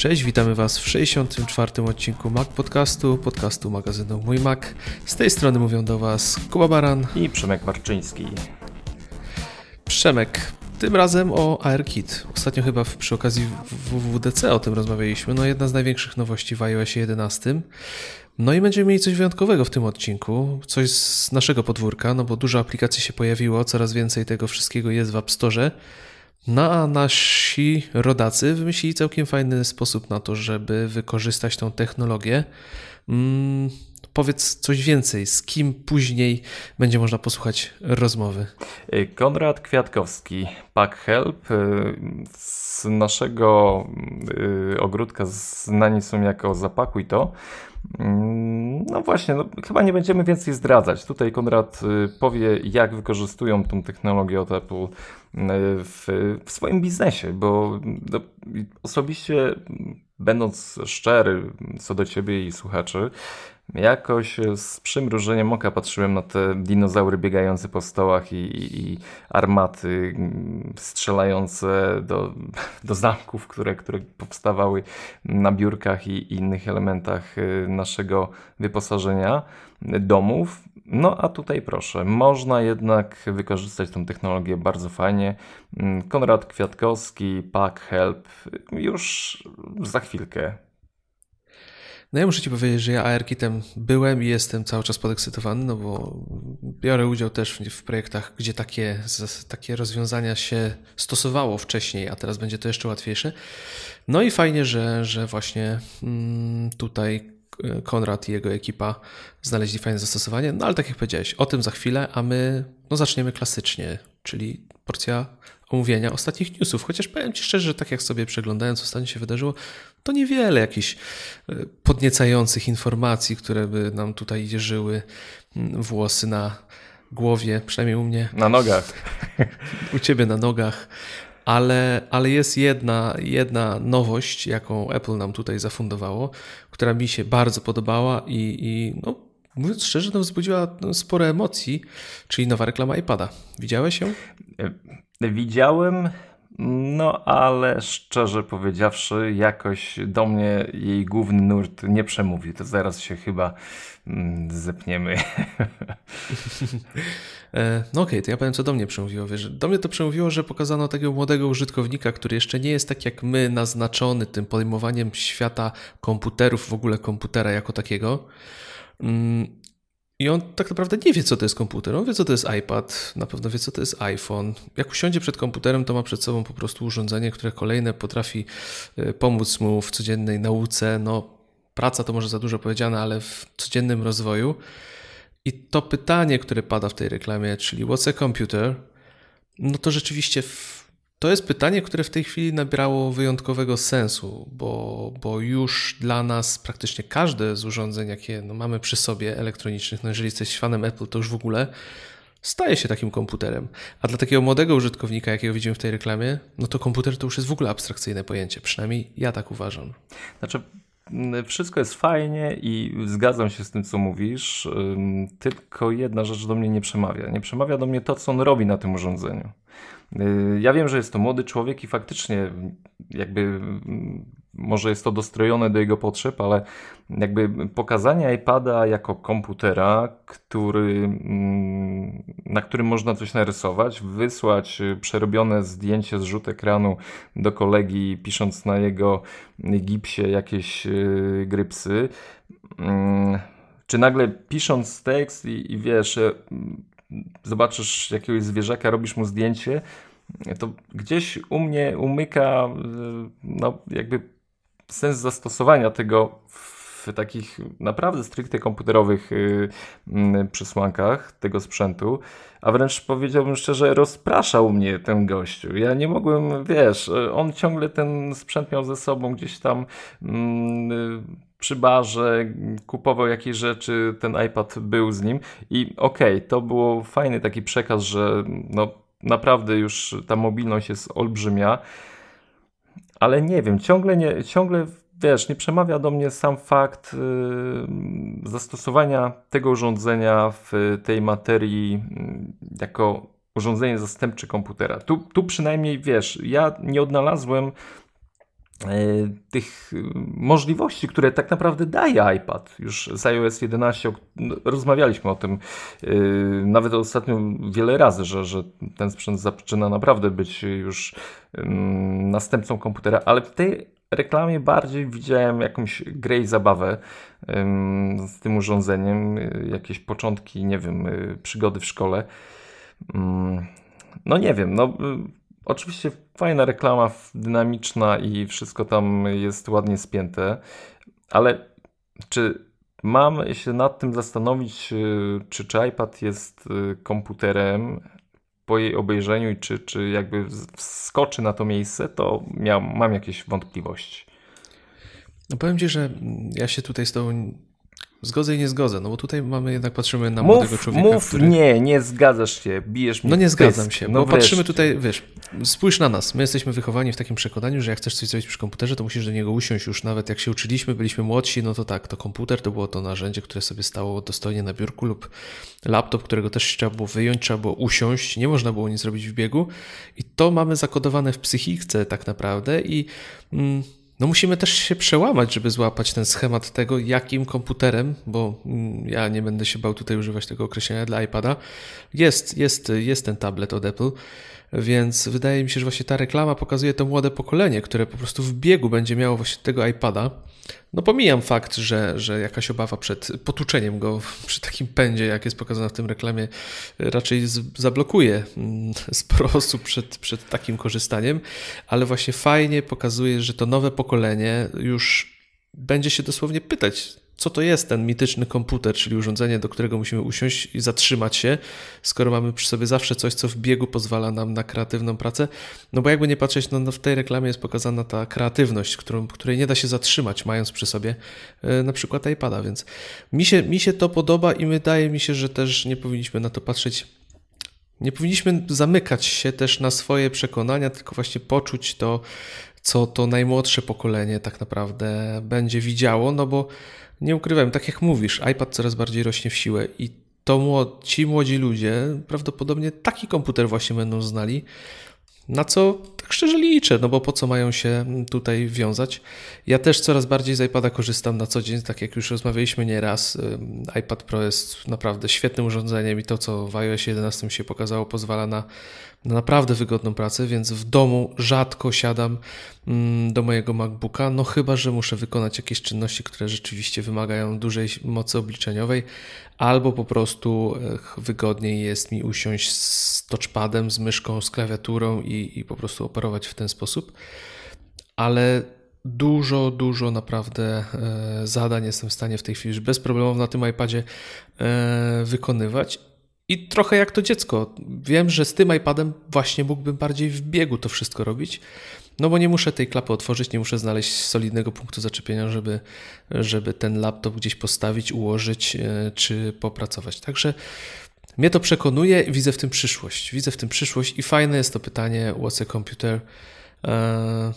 Cześć, witamy Was w 64. odcinku Mac Podcastu, podcastu magazynu Mój Mac. Z tej strony mówią do Was Kuba Baran i Przemek Marczyński. Przemek, tym razem o ARKit. Ostatnio chyba przy okazji WWDC o tym rozmawialiśmy. No jedna z największych nowości w iOS 11. No i będziemy mieli coś wyjątkowego w tym odcinku, coś z naszego podwórka, no bo dużo aplikacji się pojawiło, coraz więcej tego wszystkiego jest w App Store. No a nasi rodacy wymyślili całkiem fajny sposób na to, żeby wykorzystać tą technologię. Hmm, powiedz coś więcej, z kim później będzie można posłuchać rozmowy. Konrad Kwiatkowski, Pack Help. Y, z naszego y, ogródka znani są jako Zapakuj to. Mm, no właśnie, no, chyba nie będziemy więcej zdradzać. Tutaj Konrad y, powie, jak wykorzystują tą technologię od Apple y, w, w swoim biznesie, bo no, osobiście, będąc szczery co do ciebie i słuchaczy, Jakoś z przymrużeniem oka patrzyłem na te dinozaury biegające po stołach i, i, i armaty strzelające do, do zamków, które, które powstawały na biurkach i innych elementach y, naszego wyposażenia domów. No a tutaj proszę, można jednak wykorzystać tą technologię bardzo fajnie. Konrad Kwiatkowski, Pack Help już za chwilkę no ja muszę Ci powiedzieć, że ja ARKitem byłem i jestem cały czas podekscytowany, no bo biorę udział też w projektach, gdzie takie, takie rozwiązania się stosowało wcześniej, a teraz będzie to jeszcze łatwiejsze. No i fajnie, że, że właśnie mm, tutaj Konrad i jego ekipa znaleźli fajne zastosowanie. No ale tak jak powiedziałeś, o tym za chwilę, a my no, zaczniemy klasycznie, czyli porcja omówienia ostatnich newsów. Chociaż powiem Ci szczerze, że tak jak sobie przeglądając, co ostatnio się wydarzyło, to niewiele jakichś e, podniecających informacji, które by nam tutaj jeżyły mm, włosy na głowie, przynajmniej u mnie. Na nogach. U Ciebie na nogach. Ale, ale jest jedna, jedna nowość, jaką Apple nam tutaj zafundowało, która mi się bardzo podobała i, i no, mówiąc szczerze, no, wzbudziła spore emocji, czyli nowa reklama iPada. Widziałeś ją? Widziałem, no ale szczerze powiedziawszy, jakoś do mnie jej główny nurt nie przemówił. To zaraz się chyba mm, zepniemy. E, no okej, okay, to ja powiem, co do mnie przemówiło. Wiesz, do mnie to przemówiło, że pokazano takiego młodego użytkownika, który jeszcze nie jest tak jak my naznaczony tym podejmowaniem świata komputerów, w ogóle komputera jako takiego. Mm, i on tak naprawdę nie wie, co to jest komputer. On wie, co to jest iPad, na pewno wie, co to jest iPhone. Jak usiądzie przed komputerem, to ma przed sobą po prostu urządzenie, które kolejne potrafi y, pomóc mu w codziennej nauce. No, praca to może za dużo powiedziane, ale w codziennym rozwoju. I to pytanie, które pada w tej reklamie, czyli what's a computer, no to rzeczywiście to jest pytanie, które w tej chwili nabrało wyjątkowego sensu, bo, bo już dla nas praktycznie każde z urządzeń, jakie no, mamy przy sobie elektronicznych, no jeżeli jesteś fanem Apple, to już w ogóle staje się takim komputerem. A dla takiego młodego użytkownika, jakiego widzimy w tej reklamie, no to komputer to już jest w ogóle abstrakcyjne pojęcie. Przynajmniej ja tak uważam. Znaczy, wszystko jest fajnie i zgadzam się z tym, co mówisz, tylko jedna rzecz do mnie nie przemawia. Nie przemawia do mnie to, co on robi na tym urządzeniu. Y, ja wiem, że jest to młody człowiek i faktycznie jakby mm, może jest to dostrojone do jego potrzeb, ale jakby pokazanie iPada jako komputera, który, mm, na którym można coś narysować, wysłać przerobione zdjęcie z ekranu do kolegi, pisząc na jego gipsie jakieś y, grypsy, mm, czy nagle pisząc tekst i, i wiesz, zobaczysz jakiegoś zwierzaka, robisz mu zdjęcie, to gdzieś u mnie umyka no, jakby sens zastosowania tego w takich naprawdę stricte komputerowych y, mm, przesłankach tego sprzętu, a wręcz powiedziałbym szczerze, rozpraszał mnie ten gościu. Ja nie mogłem, wiesz, on ciągle ten sprzęt miał ze sobą gdzieś tam mm, przy barze, kupował jakieś rzeczy, ten iPad był z nim i okej, okay, to było fajny taki przekaz, że no naprawdę już ta mobilność jest olbrzymia, ale nie wiem, ciągle nie, ciągle wiesz, nie przemawia do mnie sam fakt yy, zastosowania tego urządzenia w tej materii yy, jako urządzenie zastępcze komputera. Tu, tu przynajmniej wiesz, ja nie odnalazłem tych możliwości, które tak naprawdę daje iPad. Już z iOS 11 no, rozmawialiśmy o tym nawet ostatnio wiele razy, że, że ten sprzęt zaczyna naprawdę być już następcą komputera, ale w tej reklamie bardziej widziałem jakąś grę i zabawę z tym urządzeniem, jakieś początki, nie wiem, przygody w szkole. No nie wiem, no oczywiście fajna reklama, dynamiczna i wszystko tam jest ładnie spięte, ale czy mam się nad tym zastanowić, y, czy, czy iPad jest y, komputerem po jej obejrzeniu i czy, czy jakby wskoczy na to miejsce, to miał, mam jakieś wątpliwości. No powiem Ci, że ja się tutaj z Tobą Zgodzę i nie zgodzę, no bo tutaj mamy jednak patrzymy na mów, młodego człowieka. Mów, który... nie, nie zgadzasz się, bijesz mnie. No nie zgadzam się, no bo wreszcie. patrzymy tutaj, wiesz, spójrz na nas. My jesteśmy wychowani w takim przekonaniu, że jak chcesz coś zrobić przy komputerze, to musisz do niego usiąść już nawet jak się uczyliśmy, byliśmy młodsi, no to tak, to komputer to było to narzędzie, które sobie stało dostojnie na biurku lub laptop, którego też trzeba było wyjąć, trzeba było usiąść, nie można było nic zrobić w biegu i to mamy zakodowane w psychice tak naprawdę i. Mm, no musimy też się przełamać, żeby złapać ten schemat tego, jakim komputerem, bo mm, ja nie będę się bał tutaj używać tego określenia dla iPada, jest, jest, jest ten tablet od Apple. Więc wydaje mi się, że właśnie ta reklama pokazuje to młode pokolenie, które po prostu w biegu będzie miało właśnie tego iPada. No pomijam fakt, że, że jakaś obawa przed potłuczeniem go przy takim pędzie, jak jest pokazane w tym reklamie, raczej zablokuje mm, sporo osób przed, przed takim korzystaniem, ale właśnie fajnie pokazuje, że to nowe pokolenie już będzie się dosłownie pytać, co to jest ten mityczny komputer, czyli urządzenie, do którego musimy usiąść i zatrzymać się, skoro mamy przy sobie zawsze coś, co w biegu pozwala nam na kreatywną pracę. No bo jakby nie patrzeć, no, no w tej reklamie jest pokazana ta kreatywność, którą, której nie da się zatrzymać, mając przy sobie yy, na przykład iPada, więc mi się, mi się to podoba i wydaje mi się, że też nie powinniśmy na to patrzeć nie powinniśmy zamykać się też na swoje przekonania, tylko właśnie poczuć to, co to najmłodsze pokolenie tak naprawdę będzie widziało, no bo nie ukrywam, tak jak mówisz, iPad coraz bardziej rośnie w siłę i to ci młodzi ludzie prawdopodobnie taki komputer właśnie będą znali, na co tak szczerze liczę, no bo po co mają się tutaj wiązać. Ja też coraz bardziej z iPada korzystam na co dzień, tak jak już rozmawialiśmy nieraz. iPad Pro jest naprawdę świetnym urządzeniem i to, co w iOS 11 się pokazało, pozwala na na naprawdę wygodną pracę, więc w domu rzadko siadam mm, do mojego MacBooka, no chyba, że muszę wykonać jakieś czynności, które rzeczywiście wymagają dużej mocy obliczeniowej, albo po prostu wygodniej jest mi usiąść z touchpadem, z myszką, z klawiaturą i, i po prostu operować w ten sposób. Ale dużo, dużo naprawdę e, zadań jestem w stanie w tej chwili już bez problemów na tym iPadzie e, wykonywać i trochę jak to dziecko. Wiem, że z tym iPadem właśnie mógłbym bardziej w biegu to wszystko robić, no bo nie muszę tej klapy otworzyć, nie muszę znaleźć solidnego punktu zaczepienia, żeby, żeby ten laptop gdzieś postawić, ułożyć e, czy popracować. Także mnie to przekonuje, widzę w tym przyszłość. Widzę w tym przyszłość i fajne jest to pytanie what's a computer? E,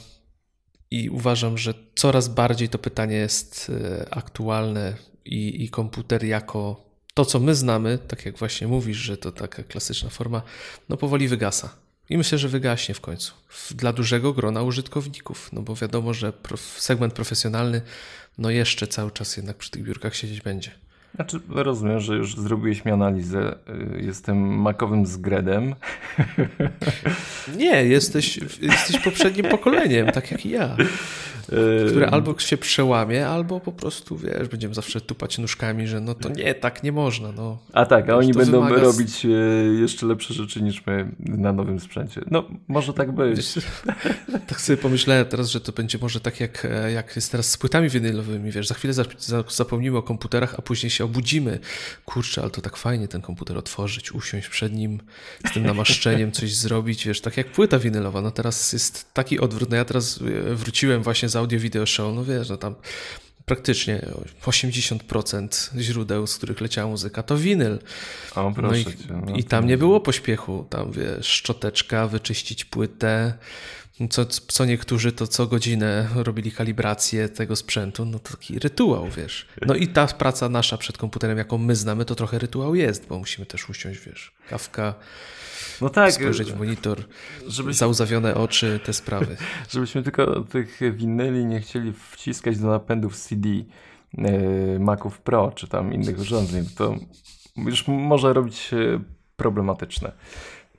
I uważam, że coraz bardziej to pytanie jest e, aktualne i, i komputer jako to, co my znamy, tak jak właśnie mówisz, że to taka klasyczna forma, no powoli wygasa. I myślę, że wygaśnie w końcu. Dla dużego grona użytkowników, no bo wiadomo, że segment profesjonalny, no jeszcze cały czas jednak przy tych biurkach siedzieć będzie. Znaczy, rozumiem, że już zrobiłeś mi analizę. Y, jestem makowym zgredem. Nie, jesteś, jesteś poprzednim pokoleniem, tak jak i ja. Które albo się przełamie, albo po prostu, wiesz, będziemy zawsze tupać nóżkami, że no to nie, tak nie można. No. A tak, a oni będą wymaga... robić e, jeszcze lepsze rzeczy niż my na nowym sprzęcie. No, może tak być. tak sobie pomyślałem teraz, że to będzie może tak jak, e, jak jest teraz z płytami winylowymi, wiesz, za chwilę zapomnimy o komputerach, a później się obudzimy. Kurczę, ale to tak fajnie ten komputer otworzyć, usiąść przed nim, z tym namaszczeniem coś zrobić, wiesz, tak jak płyta winylowa. No teraz jest taki odwrót. No ja teraz e, wróciłem właśnie z audio video show, no wiesz, no tam praktycznie 80% źródeł, z których leciała muzyka, to winyl. O, no i, cię, no i tam nie było pośpiechu. Tam wiesz, szczoteczka, wyczyścić płytę, co, co niektórzy to co godzinę robili kalibrację tego sprzętu, no to taki rytuał, wiesz. No i ta praca nasza przed komputerem, jaką my znamy, to trochę rytuał jest, bo musimy też usiąść, wiesz, kawka, no tak, spojrzeć w monitor, żebyś, zauzawione oczy, te sprawy. Żebyśmy tylko tych winyli nie chcieli wciskać do napędów CD yy, Maców Pro, czy tam innych urządzeń, to już może robić problematyczne.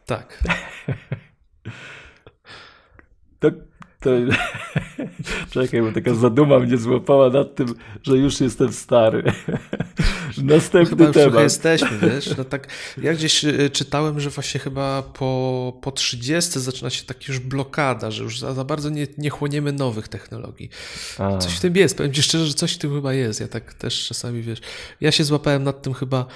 Tak. To, to... Czekaj, bo taka zaduma mnie złapała nad tym, że już jestem stary. Następny chyba temat. jesteśmy, wiesz. No tak, ja gdzieś y, czytałem, że właśnie chyba po, po 30 zaczyna się taka już blokada, że już za, za bardzo nie, nie chłoniemy nowych technologii. A. Coś w tym jest, powiem ci szczerze, że coś w tym chyba jest. Ja tak też czasami, wiesz, ja się złapałem nad tym chyba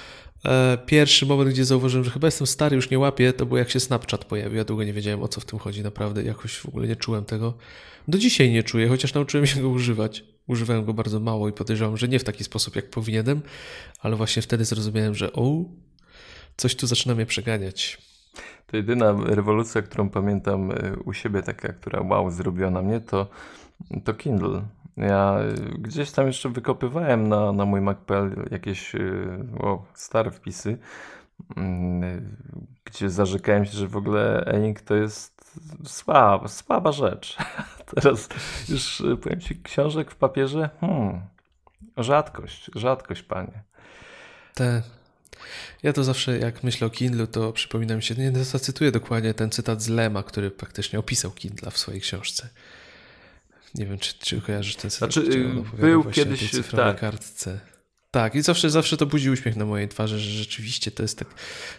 pierwszy moment, gdzie zauważyłem, że chyba jestem stary, już nie łapię, to było jak się Snapchat pojawił. Ja długo nie wiedziałem o co w tym chodzi, naprawdę jakoś w ogóle nie czułem tego. Do dzisiaj nie czuję, chociaż nauczyłem się go używać. Używałem go bardzo mało i podejrzewam, że nie w taki sposób, jak powinienem, ale właśnie wtedy zrozumiałem, że o, coś tu zaczyna mnie przeganiać. To jedyna rewolucja, którą pamiętam e, u siebie, taka, która wow, zrobiła na mnie, to, to Kindle. Ja y, gdzieś tam jeszcze wykopywałem na, na mój Mac.pl jakieś y, o, stare wpisy, mm, gdzie zarzekałem się, że w ogóle e-ink to jest słaba, słaba rzecz. Teraz już y, powiem Ci, książek w papierze, hmm, rzadkość, rzadkość, panie. Te, ja to zawsze, jak myślę o Kindle, to przypominam mi się, nie zacytuję dokładnie ten cytat z Lema, który praktycznie opisał Kindle w swojej książce. Nie wiem, czy, czy kojarzysz ten cytat. Znaczy, był kiedyś w tak. kartce. Tak, i zawsze, zawsze to budzi uśmiech na mojej twarzy, że rzeczywiście to jest tak,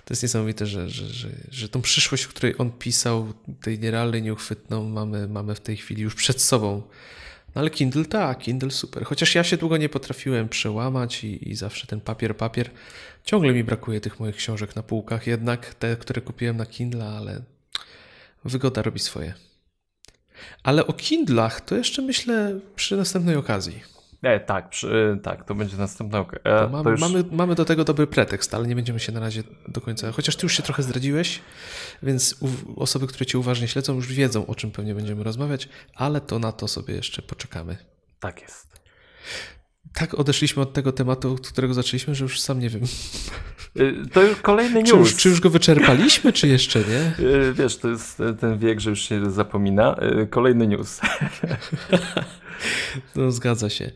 to jest niesamowite, że, że, że, że tą przyszłość, o której on pisał, tej nierealnej, nieuchwytną, mamy, mamy w tej chwili już przed sobą. No ale Kindle tak, Kindle super. Chociaż ja się długo nie potrafiłem przełamać i, i zawsze ten papier, papier. Ciągle mi brakuje tych moich książek na półkach, jednak te, które kupiłem na Kindle, ale wygoda robi swoje. Ale o Kindlach to jeszcze myślę przy następnej okazji. E, tak, przy, tak, to będzie następna okazja. E, mamy, już... mamy, mamy do tego dobry pretekst, ale nie będziemy się na razie do końca. Chociaż ty już się trochę zdradziłeś, więc osoby, które cię uważnie śledzą, już wiedzą, o czym pewnie będziemy rozmawiać, ale to na to sobie jeszcze poczekamy. Tak jest tak odeszliśmy od tego tematu, od którego zaczęliśmy, że już sam nie wiem. Y, to już kolejny news. Czy już, czy już go wyczerpaliśmy, czy jeszcze nie? Y, wiesz, to jest ten wiek, że już się zapomina. Y, kolejny news. No, zgadza się.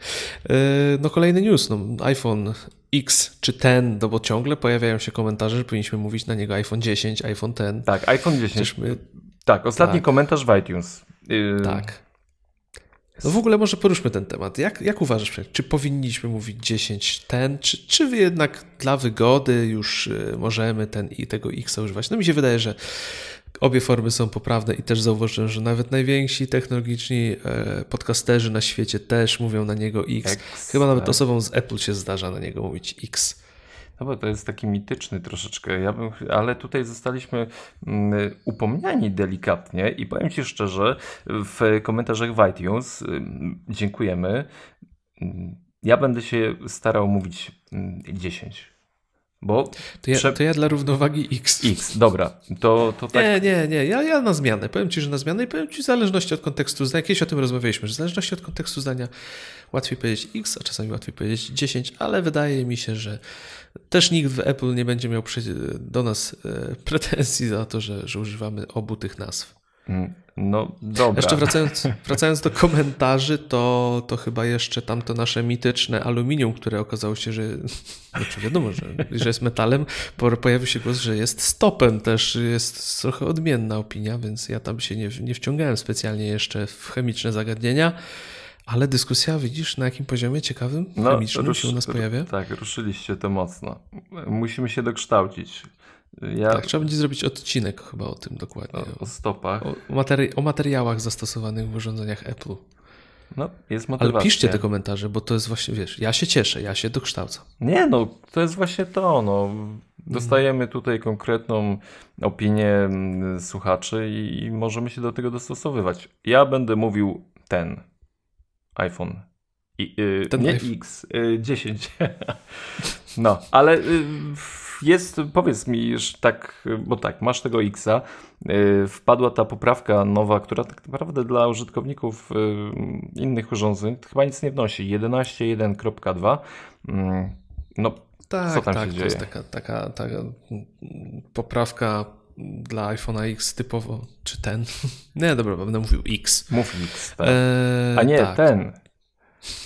No, kolejny news. No, iPhone X czy ten, no bo ciągle pojawiają się komentarze, że powinniśmy mówić na niego iPhone 10, iPhone 10. Tak, iPhone 10. My... Tak, ostatni tak. komentarz w iTunes. Tak. No w ogóle może poruszmy ten temat. Jak, jak uważasz, czy powinniśmy mówić 10 ten, czy, czy jednak dla wygody już y, możemy ten i tego X używać? No mi się wydaje, że obie formy są poprawne i też zauważyłem, że nawet najwięksi technologiczni e, podcasterzy na świecie też mówią na niego X. X Chyba nawet tak. osobom z Apple się zdarza na niego mówić X. No bo to jest taki mityczny troszeczkę, ja bym, ale tutaj zostaliśmy mm, upomniani delikatnie i powiem Ci szczerze, w komentarzach w iTunes mm, dziękujemy. Mm, ja będę się starał mówić 10. Bo to ja, to ja dla równowagi X. X, dobra. To, to tak... Nie, nie, nie. Ja, ja na zmianę. Powiem Ci, że na zmianę i powiem Ci w zależności od kontekstu zdania. Kiedyś o tym rozmawialiśmy, że w zależności od kontekstu zdania łatwiej powiedzieć X, a czasami łatwiej powiedzieć 10, ale wydaje mi się, że też nikt w Apple nie będzie miał do nas e, pretensji za to, że, że używamy obu tych nazw. Mm, no dobra. Jeszcze wracając, wracając do komentarzy, to, to chyba jeszcze tamto nasze mityczne aluminium, które okazało się, że znaczy wiadomo, że, że jest metalem, pojawił się głos, że jest stopem też, jest trochę odmienna opinia, więc ja tam się nie, nie wciągałem specjalnie jeszcze w chemiczne zagadnienia. Ale dyskusja, widzisz, na jakim poziomie ciekawym, no, chemicznym rusz, się u nas pojawia? Tak, ruszyliście to mocno. Musimy się dokształcić. Ja... Tak, trzeba będzie zrobić odcinek chyba o tym dokładnie. O, o stopach. O, materi o, materiałach zastosowanych w urządzeniach Apple. No, jest motywacja. Ale piszcie te komentarze, bo to jest właśnie, wiesz, ja się cieszę, ja się dokształcam. Nie, no, to jest właśnie to, no. Dostajemy tutaj konkretną opinię mm, słuchaczy i możemy się do tego dostosowywać. Ja będę mówił ten iPhone. I, yy, ten nie. X, yy, 10. no, ale yy, jest, powiedz mi już tak, bo tak, masz tego Xa, y, wpadła ta poprawka nowa, która tak naprawdę dla użytkowników y, innych urządzeń chyba nic nie wnosi, 11.1.2. Mm, no, tak, co tam tak, się to dzieje? jest taka, taka, taka poprawka dla iPhone'a X typowo, czy ten? Nie, dobra, będę mówił X. Mów X, tak. Eee, A nie, tak. ten.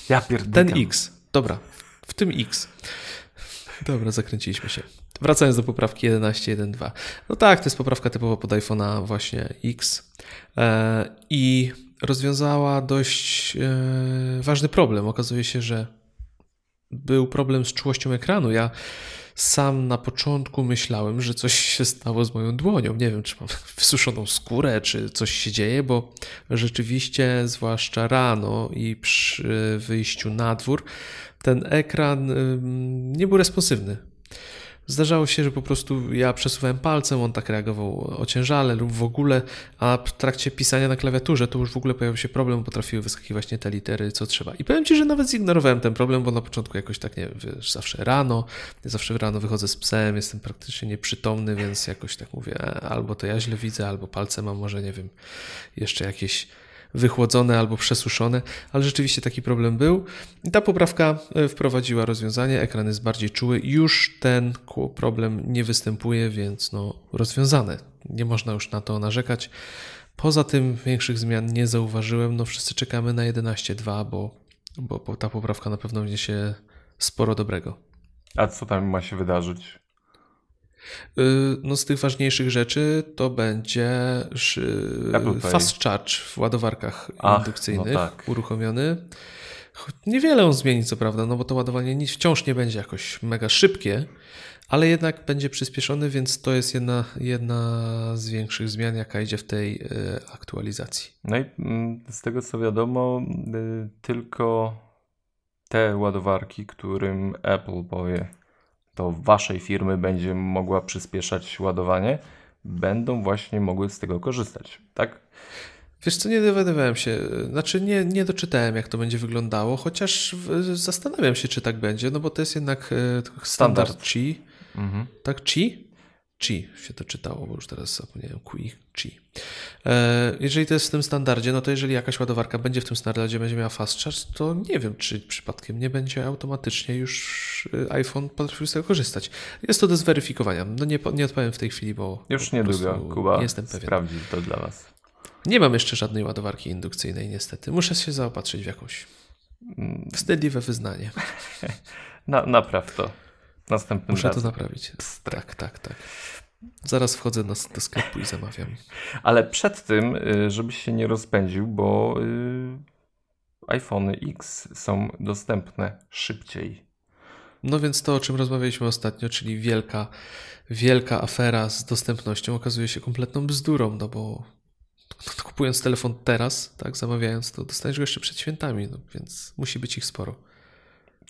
Ja pierdolę. Ten X. Dobra, w tym X. Dobra, zakręciliśmy się. Wracając do poprawki 11.1.2. No tak, to jest poprawka typowo pod iPhone'a właśnie X e, i rozwiązała dość e, ważny problem. Okazuje się, że był problem z czułością ekranu. Ja sam na początku myślałem, że coś się stało z moją dłonią. Nie wiem, czy mam wysuszoną skórę, czy coś się dzieje, bo rzeczywiście, zwłaszcza rano i przy wyjściu na dwór, ten ekran nie był responsywny. Zdarzało się, że po prostu ja przesuwałem palcem, on tak reagował ociężale lub w ogóle, a w trakcie pisania na klawiaturze to już w ogóle pojawił się problem, potrafiły wyskakiwać nie te litery, co trzeba. I powiem Ci, że nawet zignorowałem ten problem, bo na początku jakoś tak, nie wiesz, zawsze rano, zawsze rano wychodzę z psem, jestem praktycznie nieprzytomny, więc jakoś tak mówię, e, albo to ja źle widzę, albo palce mam może, nie wiem, jeszcze jakieś wychłodzone albo przesuszone, ale rzeczywiście taki problem był. I ta poprawka e, wprowadziła rozwiązanie, ekran jest bardziej czuły, już ten problem nie występuje, więc no rozwiązane. Nie można już na to narzekać. Poza tym większych zmian nie zauważyłem, no wszyscy czekamy na 11.2, bo, bo, bo ta poprawka na pewno wniesie sporo dobrego. A co tam ma się wydarzyć? No z tych ważniejszych rzeczy to będzie fast charge w ładowarkach Ach, indukcyjnych no tak. uruchomiony. Niewiele on zmieni, co prawda, no bo to ładowanie wciąż nie będzie jakoś mega szybkie, ale jednak będzie przyspieszony, więc to jest jedna, jedna z większych zmian, jaka idzie w tej y, aktualizacji. No i mm, z tego co wiadomo, y, tylko te ładowarki, którym Apple powie, to waszej firmy będzie mogła przyspieszać ładowanie, będą właśnie mogły z tego korzystać, tak? Wiesz co, nie dowiadywałem się, znaczy nie, nie doczytałem jak to będzie wyglądało, chociaż zastanawiam się, czy tak będzie, no bo to jest jednak standard, standard. Qi. Mhm. Tak, Qi? Qi się to czytało, bo już teraz zapomniałem. Qi, Qi. Jeżeli to jest w tym standardzie, no to jeżeli jakaś ładowarka będzie w tym standardzie, będzie miała fast charge, to nie wiem, czy przypadkiem nie będzie automatycznie już iPhone potrafił z tego korzystać. Jest to do zweryfikowania. No nie, nie odpowiem w tej chwili, bo już niedługo Kuba nie jestem pewien. sprawdzi to dla Was. Nie mam jeszcze żadnej ładowarki indukcyjnej, niestety. Muszę się zaopatrzyć w jakąś wstydliwe wyznanie. Na, napraw to. Następnym Muszę razem. to naprawić. Tak, tak, tak. Zaraz wchodzę do, do sklepu i zamawiam. Ale przed tym, żebyś się nie rozpędził, bo iPhony X są dostępne szybciej. No więc to, o czym rozmawialiśmy ostatnio, czyli wielka, wielka afera z dostępnością, okazuje się kompletną bzdurą, no bo kupując telefon teraz, tak, zamawiając, to dostaniesz go jeszcze przed świętami, no więc musi być ich sporo.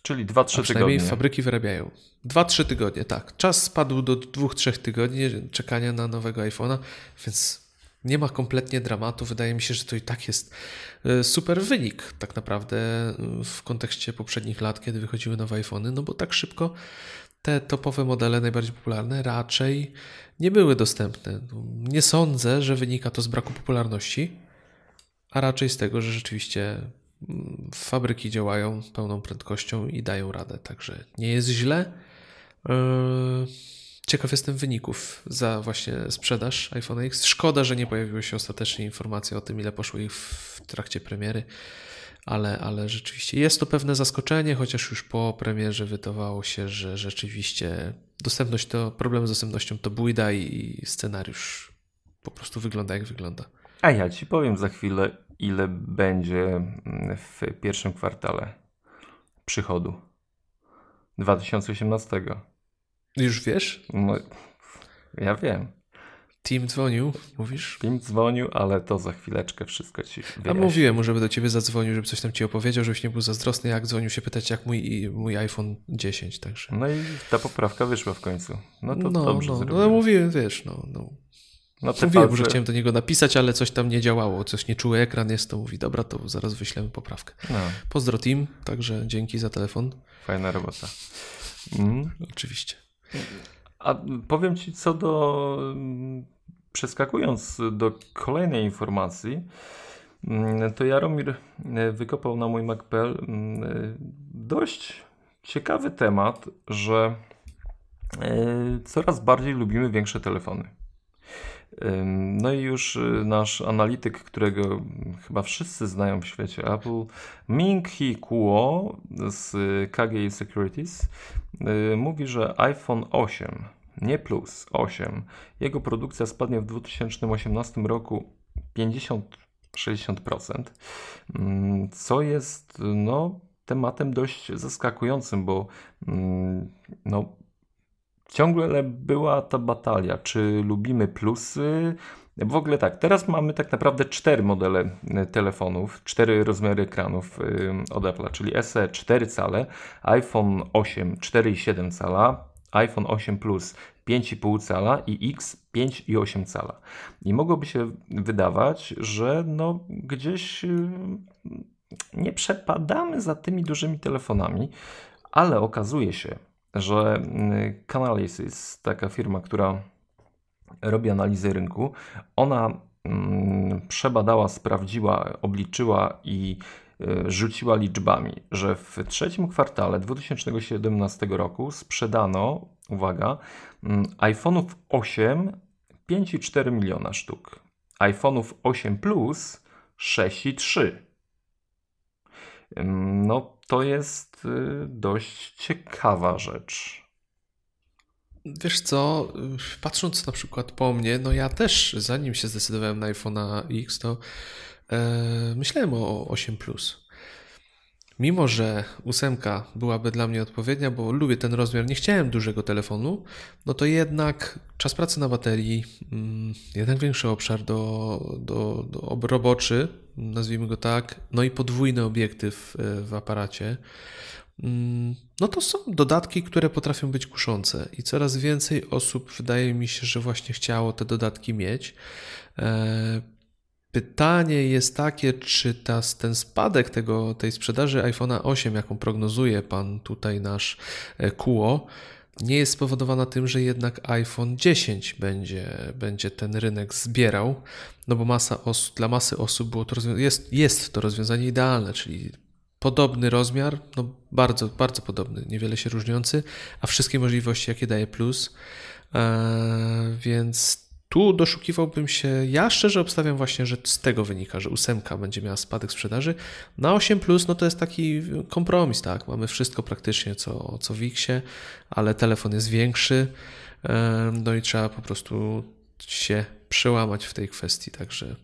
Czyli 2-3 tygodnie. fabryki wyrabiają. 2-3 tygodnie, tak. Czas spadł do 2-3 tygodni czekania na nowego iPhone'a, więc nie ma kompletnie dramatu. Wydaje mi się, że to i tak jest super wynik tak naprawdę w kontekście poprzednich lat, kiedy wychodziły nowe iPhony, no bo tak szybko te topowe modele, najbardziej popularne, raczej nie były dostępne. Nie sądzę, że wynika to z braku popularności, a raczej z tego, że rzeczywiście fabryki działają pełną prędkością i dają radę, także nie jest źle. Ciekaw jestem wyników za właśnie sprzedaż iPhone X. Szkoda, że nie pojawiły się ostatecznie informacje o tym, ile poszło ich w trakcie premiery, ale, ale rzeczywiście jest to pewne zaskoczenie, chociaż już po premierze wydawało się, że rzeczywiście dostępność to, problem z dostępnością to bójda i scenariusz po prostu wygląda jak wygląda. A ja ci powiem za chwilę, ile będzie w pierwszym kwartale przychodu 2018. Już wiesz? No, ja wiem. Team dzwonił, mówisz? Team dzwonił, ale to za chwileczkę wszystko ci wyjaśnię. A mówiłem mu, żeby do ciebie zadzwonił, żeby coś tam ci opowiedział, żebyś nie był zazdrosny, jak dzwonił się pytać, jak mój, mój iPhone 10, także. No i ta poprawka wyszła w końcu. No to no, dobrze no, no mówiłem, wiesz, no, no. No Mówiłem, że chciałem do niego napisać, ale coś tam nie działało, coś nieczuły ekran jest, to mówi, dobra, to zaraz wyślemy poprawkę. No. Pozdro team, także dzięki za telefon. Fajna robota. Mm. Oczywiście. A powiem Ci co do. Przeskakując do kolejnej informacji, to Jaromir wykopał na mój MacPel dość ciekawy temat, że coraz bardziej lubimy większe telefony. No i już y, nasz analityk, którego chyba wszyscy znają w świecie Apple, Ming Hee Kuo z KGI Securities, y, mówi, że iPhone 8, nie plus, 8, jego produkcja spadnie w 2018 roku 50-60%, co jest no, tematem dość zaskakującym, bo no, ciągle była ta batalia, czy lubimy plusy. W ogóle tak, teraz mamy tak naprawdę cztery modele e, telefonów, cztery rozmiary ekranów e, od Apple, czyli SE 4 cale, iPhone 8 4,7 cala, iPhone 8 Plus 5,5 cala i X 5,8 cala. I mogłoby się wydawać, że no gdzieś e, nie przepadamy za tymi dużymi telefonami, ale okazuje się, że mm, Canalys, taka firma, która robi analizę rynku, ona mm, przebadała, sprawdziła, obliczyła i y, rzuciła liczbami, że w trzecim kwartale 2017 roku sprzedano, uwaga, mm, iPhone'ów 8 5,4 miliona sztuk, iPhone'ów 8 Plus 6,3. No, to jest y, dość ciekawa rzecz. Wiesz co, patrząc na przykład po mnie, no ja też zanim się zdecydowałem na iPhone'a X, to e, myślałem o 8 Plus. Mimo, że ósemka byłaby dla mnie odpowiednia, bo lubię ten rozmiar, nie chciałem dużego telefonu, no to jednak czas pracy na baterii, mm, jednak większy obszar do, do, do roboczy, nazwijmy go tak, no i podwójny obiektyw e, w aparacie. Mm, no to są dodatki, które potrafią być kuszące i coraz więcej osób wydaje mi się, że właśnie chciało te dodatki mieć. E, Pytanie jest takie, czy ta, ten spadek tego, tej sprzedaży iPhone'a 8, jaką prognozuje pan tutaj nasz Kuo, nie jest spowodowana tym, że jednak iPhone 10 będzie, będzie ten rynek zbierał, no bo masa osób, dla masy osób było to jest, jest to rozwiązanie idealne, czyli podobny rozmiar, no bardzo, bardzo podobny, niewiele się różniący, a wszystkie możliwości, jakie daje Plus, eee, więc tu doszukiwałbym się, ja szczerze obstawiam właśnie, że z tego wynika, że ósemka będzie miała spadek sprzedaży. Na 8 plus no to jest taki kompromis, tak? Mamy wszystko praktycznie co, co w Xie, ale telefon jest większy, no i trzeba po prostu się przełamać w tej kwestii, także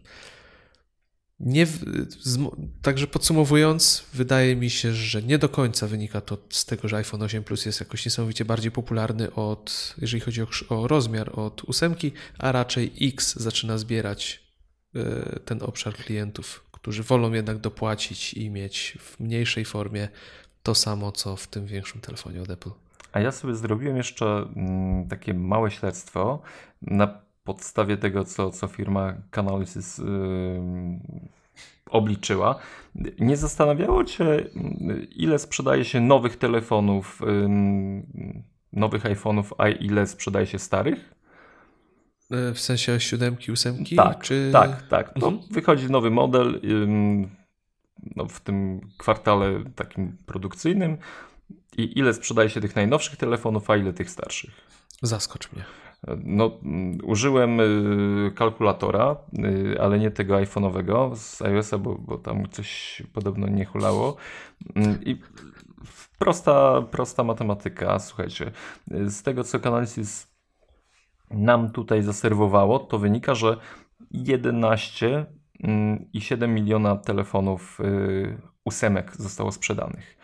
nie, także podsumowując, wydaje mi się, że nie do końca wynika to z tego, że iPhone 8 Plus jest jakoś niesamowicie bardziej popularny od, jeżeli chodzi o, o rozmiar, od ósemki, a raczej X zaczyna zbierać y, ten obszar klientów, którzy wolą jednak dopłacić i mieć w mniejszej formie to samo, co w tym większym telefonie od Apple. A ja sobie zrobiłem jeszcze mm, takie małe śledztwo na podstawie tego, co, co firma Canalysys yy, obliczyła. Nie zastanawiało Cię, ile sprzedaje się nowych telefonów, yy, nowych iPhone'ów, a ile sprzedaje się starych? W sensie siódemki, ósemki? Tak, czy... tak, tak. No, mhm. Wychodzi nowy model yy, no, w tym kwartale takim produkcyjnym i ile sprzedaje się tych najnowszych telefonów, a ile tych starszych? Zaskocz mnie. No, użyłem y, kalkulatora, y, ale nie tego iPhone'owego z iOS-a, bo, bo tam coś podobno nie hulało. Mm, I prosta, prosta matematyka, słuchajcie. Z tego, co Canalys nam tutaj zaserwowało, to wynika, że 11 mm, i 7 miliona telefonów y, ósemek zostało sprzedanych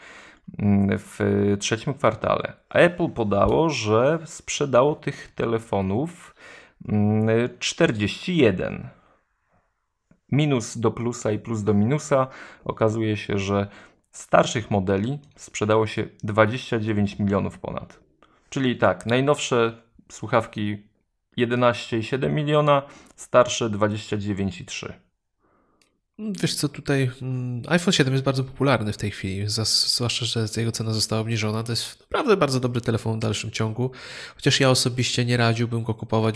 w trzecim kwartale. Apple podało, że sprzedało tych telefonów 41. Mm, Minus do plusa i plus do minusa. Okazuje się, że starszych modeli sprzedało się 29 milionów ponad. Czyli tak, najnowsze słuchawki 11,7 miliona, starsze 29,3. Wiesz co, tutaj mm, iPhone 7 jest bardzo popularny w tej chwili, zwłaszcza, że jego cena została obniżona. To jest naprawdę bardzo dobry telefon w dalszym ciągu, chociaż ja osobiście nie radziłbym go kupować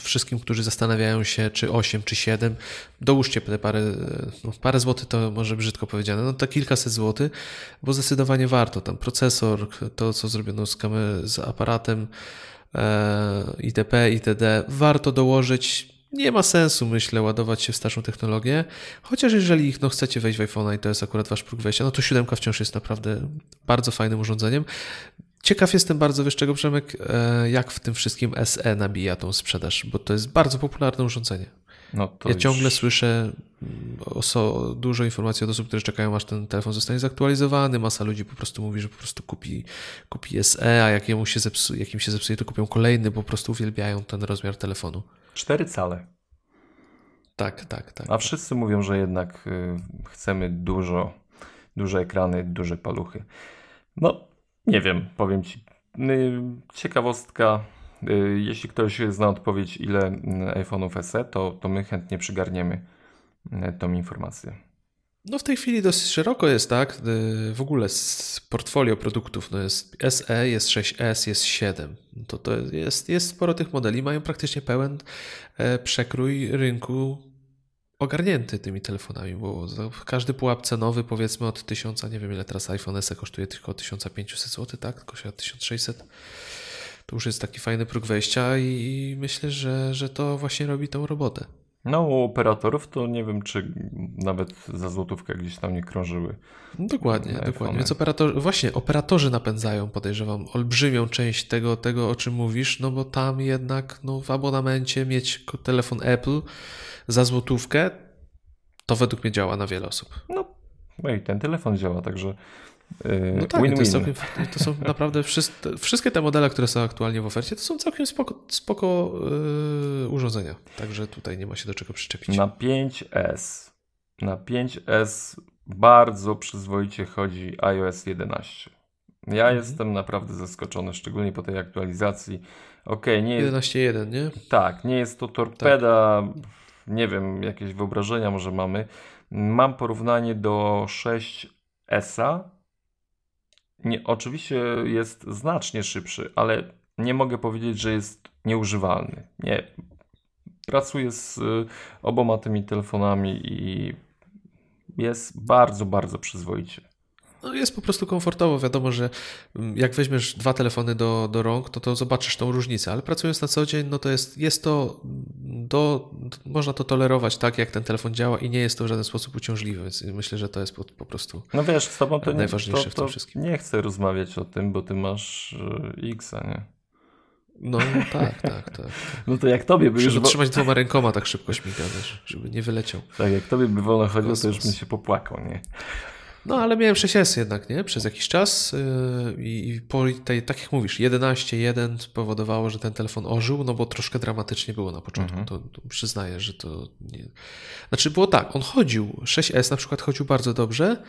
wszystkim, którzy zastanawiają się, czy 8, czy 7. Dołóżcie te parę, no, parę złotych, to może brzydko powiedziane, no to kilkaset złotych, bo zdecydowanie warto. Tam procesor, to co zrobiono z, kamer- z aparatem, e, itp., itd. Warto dołożyć nie ma sensu, myślę, ładować się w starszą technologię, chociaż jeżeli no, chcecie wejść w iPhone'a i to jest akurat wasz próg wejścia, no to siódemka wciąż jest naprawdę bardzo fajnym urządzeniem. Ciekaw jestem bardzo, wiesz czego, Przemek, e, jak w tym wszystkim SE nabija tą sprzedaż, bo to jest bardzo popularne urządzenie. No ja już... ciągle słyszę mm, oso, dużo informacji od osób, które czekają, aż ten telefon zostanie zaktualizowany. Masa ludzi po prostu mówi, że po prostu kupi, kupi SE, a jak, jemu się zepsuje, jak im się zepsuje, to kupią kolejny, po prostu uwielbiają ten rozmiar telefonu. 4 cale. Tak, tak, tak. A wszyscy mówią, że jednak y, chcemy dużo, duże ekrany, duże paluchy. No, nie wiem, powiem Ci. Y, ciekawostka. Y, jeśli ktoś zna odpowiedź, ile iPhone'ów SE, to, to my chętnie przygarniemy tą informację. No w tej chwili dosyć szeroko jest, tak? W ogóle z portfolio produktów no jest SE, jest 6S, jest 7. To, to jest, jest sporo tych modeli, mają praktycznie pełen e, przekrój rynku ogarnięty tymi telefonami, bo każdy pułap cenowy powiedzmy od 1000, nie wiem ile teraz iPhone SE kosztuje tylko 1500 zł, tak? Kosztuje 1600. To już jest taki fajny próg wejścia i myślę, że, że to właśnie robi tą robotę. No, u operatorów to nie wiem, czy nawet za złotówkę gdzieś tam nie krążyły. No, dokładnie, dokładnie. Więc operator, właśnie operatorzy napędzają, podejrzewam, olbrzymią część tego, tego, o czym mówisz, no bo tam jednak no, w abonamencie mieć telefon Apple za złotówkę, to według mnie działa na wiele osób. No, no i ten telefon działa, także no tak, win, to, całkiem, to, są naprawdę wszystkie, wszystkie te modele, które są aktualnie w ofercie, to są całkiem spoko, spoko yy, urządzenia. Także tutaj nie ma się do czego przyczepić. Na 5S. Na 5S bardzo przyzwoicie chodzi iOS 11. Ja mhm. jestem naprawdę zaskoczony, szczególnie po tej aktualizacji. Ok, nie jest. 11.1, nie? Tak, nie jest to torpeda. Tak. Nie wiem, jakieś wyobrażenia może mamy. Mam porównanie do 6S nie, oczywiście jest znacznie szybszy, ale nie mogę powiedzieć, że jest nieużywalny. Nie. Pracuję z y, oboma tymi telefonami i jest bardzo, bardzo przyzwoicie. No jest po prostu komfortowo. Wiadomo, że mm, jak weźmiesz dwa telefony do, do rąk, to, to zobaczysz tą różnicę, ale pracując na co dzień, no to jest, jest to do, można to tolerować tak, jak ten telefon działa i nie jest to w żaden sposób uciążliwe, więc myślę, że to jest po, po prostu No wiesz, z tobą to najważniejsze nie, to, to w tym wszystkim. Nie chcę rozmawiać o tym, bo ty masz y, X-a, nie? No tak, tak, tak. No to jak tobie by Muszę już... trzymać dwoma rękoma tak szybko śmiga, żeby nie wyleciał. Tak, jak tobie by wolno chodziło, to już bym się popłakał, nie? No, ale miałem 6S jednak, nie? Przez jakiś czas yy, i po tej, tak jak mówisz, 11.1 spowodowało, że ten telefon ożył, no bo troszkę dramatycznie było na początku, mhm. to, to, przyznaję, że to nie... Znaczy było tak, on chodził, 6S na przykład chodził bardzo dobrze,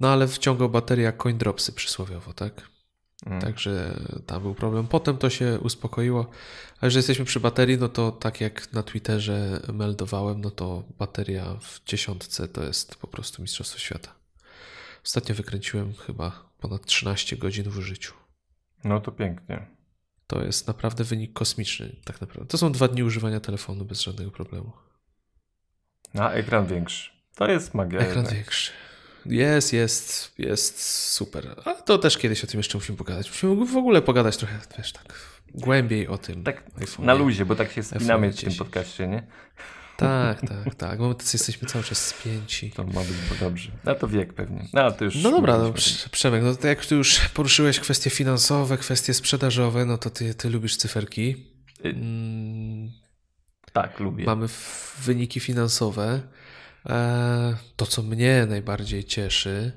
no ale wciągał baterię jak coin dropsy przysłowiowo, tak? Mhm. Także tam był problem. Potem to się uspokoiło. A że jesteśmy przy baterii, no to tak jak na Twitterze meldowałem, no to bateria w dziesiątce to jest po prostu Mistrzostwo Świata. Ostatnio wykręciłem chyba ponad 13 godzin w życiu. No to pięknie. To jest naprawdę wynik kosmiczny, tak naprawdę. To są dwa dni używania telefonu bez żadnego problemu. A ekran większy. To jest magia. Ekran jednak. większy. Jest, jest, jest super. Ale to też kiedyś o tym jeszcze musimy pogadać. Musimy w ogóle pogadać trochę, wiesz, tak głębiej o tym. Tak na luzie, bo tak się spinamy w tym podcaście, nie? Tak, tak, tak. Bo my jesteśmy cały czas spięci. To ma być dobrze. A to wiek pewnie. No, to już no dobra, no, Przemek, no to jak tu już poruszyłeś kwestie finansowe, kwestie sprzedażowe, no to ty, ty lubisz cyferki. Y, mm, tak, lubię. Mamy wyniki finansowe. E, to, co mnie najbardziej cieszy,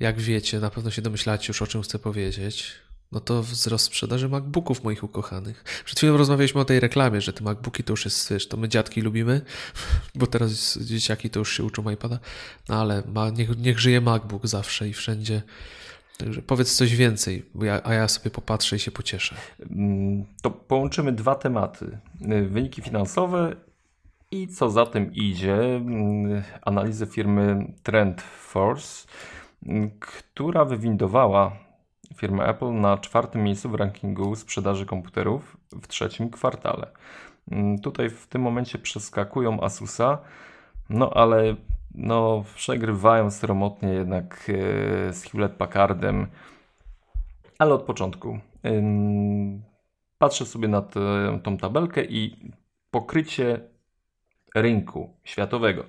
jak wiecie, na pewno się domyślacie już o czym chcę powiedzieć no to wzrost sprzedaży MacBooków moich ukochanych. Przed chwilą rozmawialiśmy o tej reklamie, że te MacBooki to już jest, wiesz, to my dziadki lubimy, bo teraz dzieciaki to już się uczą iPada, no ale ma, niech, niech żyje MacBook zawsze i wszędzie. Także powiedz coś więcej, ja, a ja sobie popatrzę i się pocieszę. Mm, to połączymy dwa tematy. Wyniki finansowe I co za tym idzie, mm, analizę firmy Trend Force, mm, która wywindowała firmę Apple na czwartym miejscu w rankingu sprzedaży komputerów w trzecim kwartale. Mm, tutaj w tym momencie przeskakują Asusa, no ale no, przegrywają sromotnie jednak e, z Hewlett Packardem, ale od początku. Patrzę sobie na tę, tą tabelkę i pokrycie rynku światowego.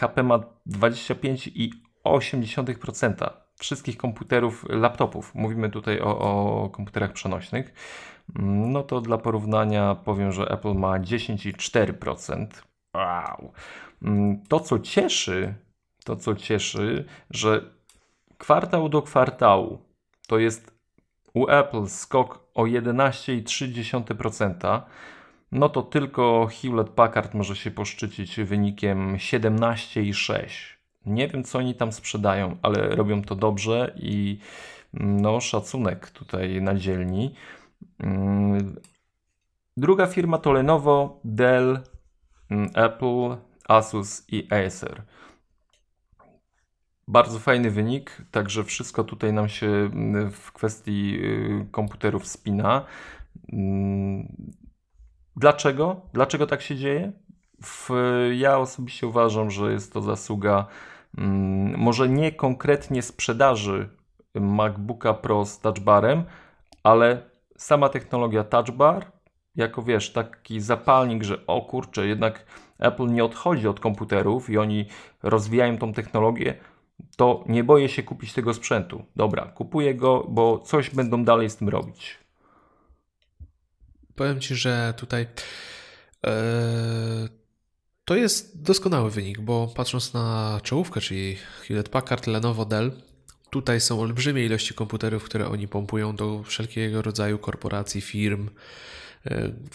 HP ma 25,8% wszystkich komputerów, laptopów. Mówimy tutaj o, o komputerach przenośnych. No to dla porównania powiem, że Apple ma 10,4%. Wow. To co cieszy, to co cieszy, że kwartał do kwartału to jest u Apple skok o 11,3%, no to tylko Hewlett Packard może się poszczycić wynikiem 17,6%. Nie wiem, co oni tam sprzedają, ale robią to dobrze i no, szacunek tutaj na dzielni. Mm, druga firma to Lenovo, Dell, mm, Apple, Asus i Acer. Bardzo fajny wynik, także wszystko tutaj nam się mm, w kwestii y, komputerów spina. Mm, dlaczego? Dlaczego tak się dzieje? W, ja osobiście uważam, że jest to zasługa mm, może nie konkretnie sprzedaży MacBooka Pro z touchbarem, ale sama technologia touchbar, jako wiesz, taki zapalnik, że o kurczę, jednak Apple nie odchodzi od komputerów i oni rozwijają tą technologię, to nie boję się kupić tego sprzętu. Dobra, kupuję go, bo coś będą dalej z tym robić. Powiem Ci, że tutaj e, to jest doskonały wynik, bo patrząc na czołówkę, czyli Hewlett Packard, Lenovo, Dell, tutaj są olbrzymie ilości komputerów, które oni pompują do wszelkiego rodzaju korporacji, firm,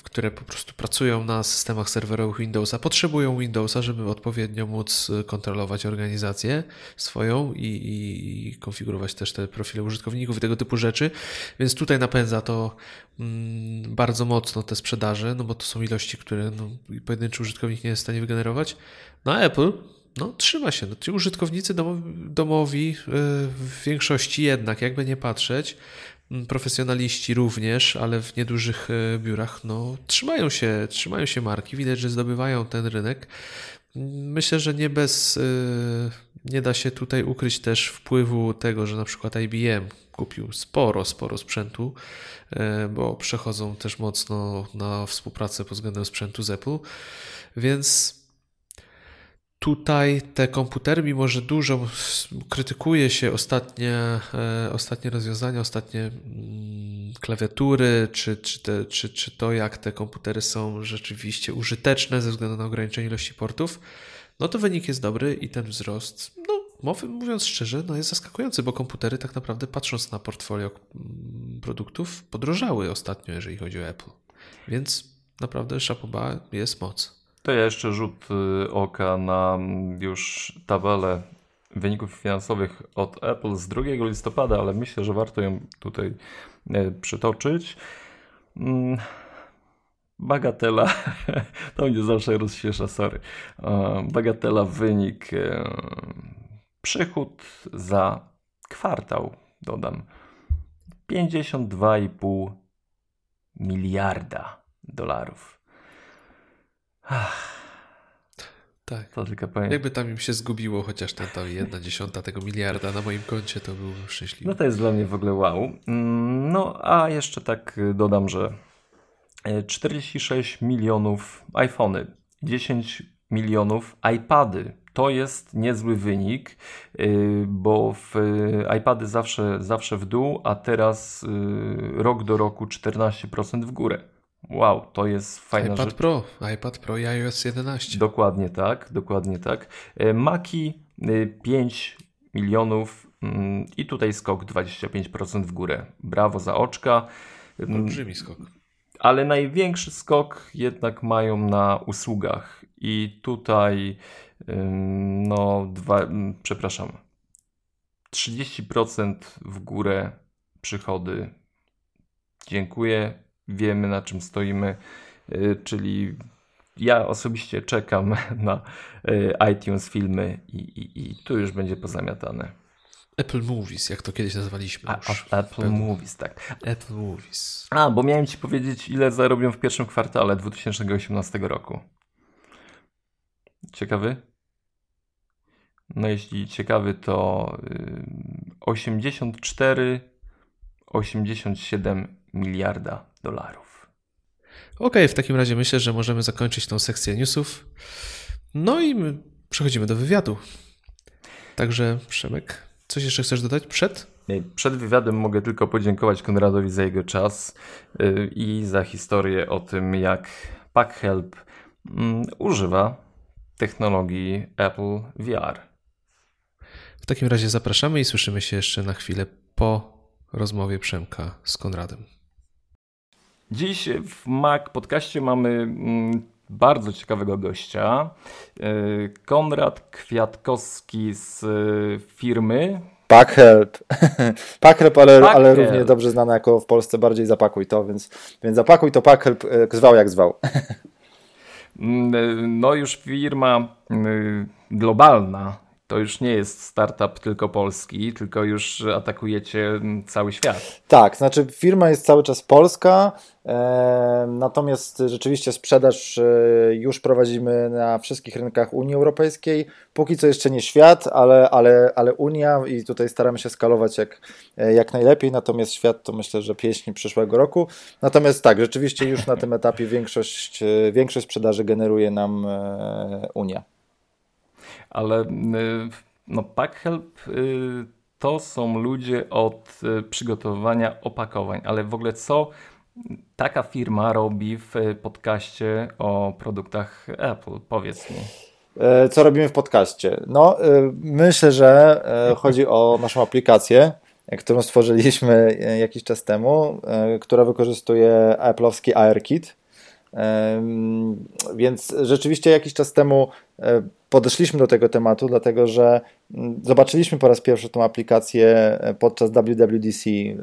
które po prostu pracują na systemach serwerowych Windowsa, potrzebują Windowsa, żeby odpowiednio móc e, kontrolować organizację swoją i, i konfigurować też te profile użytkowników i tego typu rzeczy. Więc tutaj napędza to mm, bardzo mocno te sprzedaże, no bo to są ilości, które no, pojedynczy użytkownik nie jest w stanie wygenerować. Na Apple no, trzyma się. No, ci użytkownicy domowi, domowi e, w większości jednak, jakby nie patrzeć, profesjonaliści również, ale w niedużych e, biurach, no, trzymają się, trzymają się marki, widać, że zdobywają ten rynek. Myślę, że nie bez, e, nie da się tutaj ukryć też wpływu tego, że na przykład IBM kupił sporo, sporo sprzętu, e, bo przechodzą też mocno na współpracę pod względem sprzętu z Apple, więc Tutaj te komputery, mimo że dużo krytykuje się ostatnie, e, ostatnie rozwiązania, ostatnie mm, klawiatury, czy, czy, te, czy, czy to, jak te komputery są rzeczywiście użyteczne ze względu na ograniczenie ilości portów, no to wynik jest dobry i ten wzrost, no mówiąc szczerze, no jest zaskakujący, bo komputery tak naprawdę patrząc na portfolio mm, produktów podrożały ostatnio, jeżeli chodzi o Apple. Więc naprawdę szapoba jest moc. To ja jeszcze rzut y, oka na już tabelę wyników finansowych od Apple z 2 listopada, ale myślę, że warto ją tutaj e, przytoczyć. Mm, bagatela, to mnie zawsze rozśmiesza, sorry. Bagatela wynik, e, przychód za kwartał, dodam, 52,5 miliarda dolarów. Ach. Tak. To tylko powiem. Jakby tam im się zgubiło chociaż ten tam jedna dziesiąta tego miliarda na moim koncie, to był szczęśliwy. No to jest dla mnie w ogóle wow. Mm, no a jeszcze tak dodam, że 46 e, milionów iPhony, 10 milionów iPady. To jest niezły wynik, e, bo w iPady zawsze, zawsze w dół, a teraz rok do roku 14% w górę. Wow, to jest fajna iPad rzecz. Pro, iPad Pro i iOS 11. Dokładnie tak, dokładnie tak. E, Maki 5 e, milionów mm, i tutaj skok 25% w górę. Brawo za oczka. Mm, Olbrzymi skok. Ale największy skok jednak mają na usługach i tutaj no, dwa, przepraszam, 30% w górę przychody. Dziękuję wiemy na czym stoimy, y, czyli ja osobiście czekam na iTunes filmy i, i, i tu już będzie pozamiatane. Apple Movies, jak to kiedyś nazwaliśmy. A, a, Apple Movies, tak. Apple Movies. A, bo miałem Ci powiedzieć, ile zarobią w pierwszym kwartale 2018 roku. Ciekawy? No jeśli ciekawy, to 84-87 miliarda dolarów. Okej, okay, w takim razie myślę, że możemy zakończyć tą sekcję newsów. No i my przechodzimy do wywiadu. Także Przemek, coś jeszcze chcesz dodać przed? Przed wywiadem mogę tylko podziękować Konradowi za jego czas y, i za historię o tym, jak PackHelp mm, używa technologii Apple VR. W takim razie zapraszamy i słyszymy się jeszcze na chwilę po rozmowie Przemka z Konradem. Dziś w Mac podcaście mamy mm, bardzo ciekawego gościa. Y, Konrad Kwiatkowski z y, firmy Packhelp. Packhelp, ale, Pack ale równie dobrze znana jako w Polsce bardziej Zapakuj to, więc, więc Zapakuj to Packhelp y, zwał jak zwał. Mm, no już firma globalna, to już nie jest startup tylko polski, tylko już atakujecie mm, cały świat. Tak, znaczy firma jest cały czas polska, e, natomiast rzeczywiście sprzedaż e, już prowadzimy na wszystkich rynkach Unii Europejskiej. Póki co jeszcze nie świat, ale, ale, ale Unia i tutaj staramy się skalować jak, e, jak najlepiej, natomiast świat to myślę, że pieśni przyszłego roku. Natomiast tak, rzeczywiście już na tym etapie większość, większość sprzedaży generuje nam Unia ale y, no, PackHelp y, to są ludzie od y, przygotowywania opakowań, ale w ogóle co taka firma robi w podcaście o produktach Apple? Powiedz mi. E, co robimy w podcaście? No, myślę, że e, chodzi o naszą aplikację, którą stworzyliśmy e, jakiś czas temu, która wykorzystuje Apple'owski AirKit. Więc rzeczywiście jakiś czas temu podeszliśmy do tego tematu, dlatego że mm, zobaczyliśmy po raz pierwszy tą aplikację e, podczas WWDC e,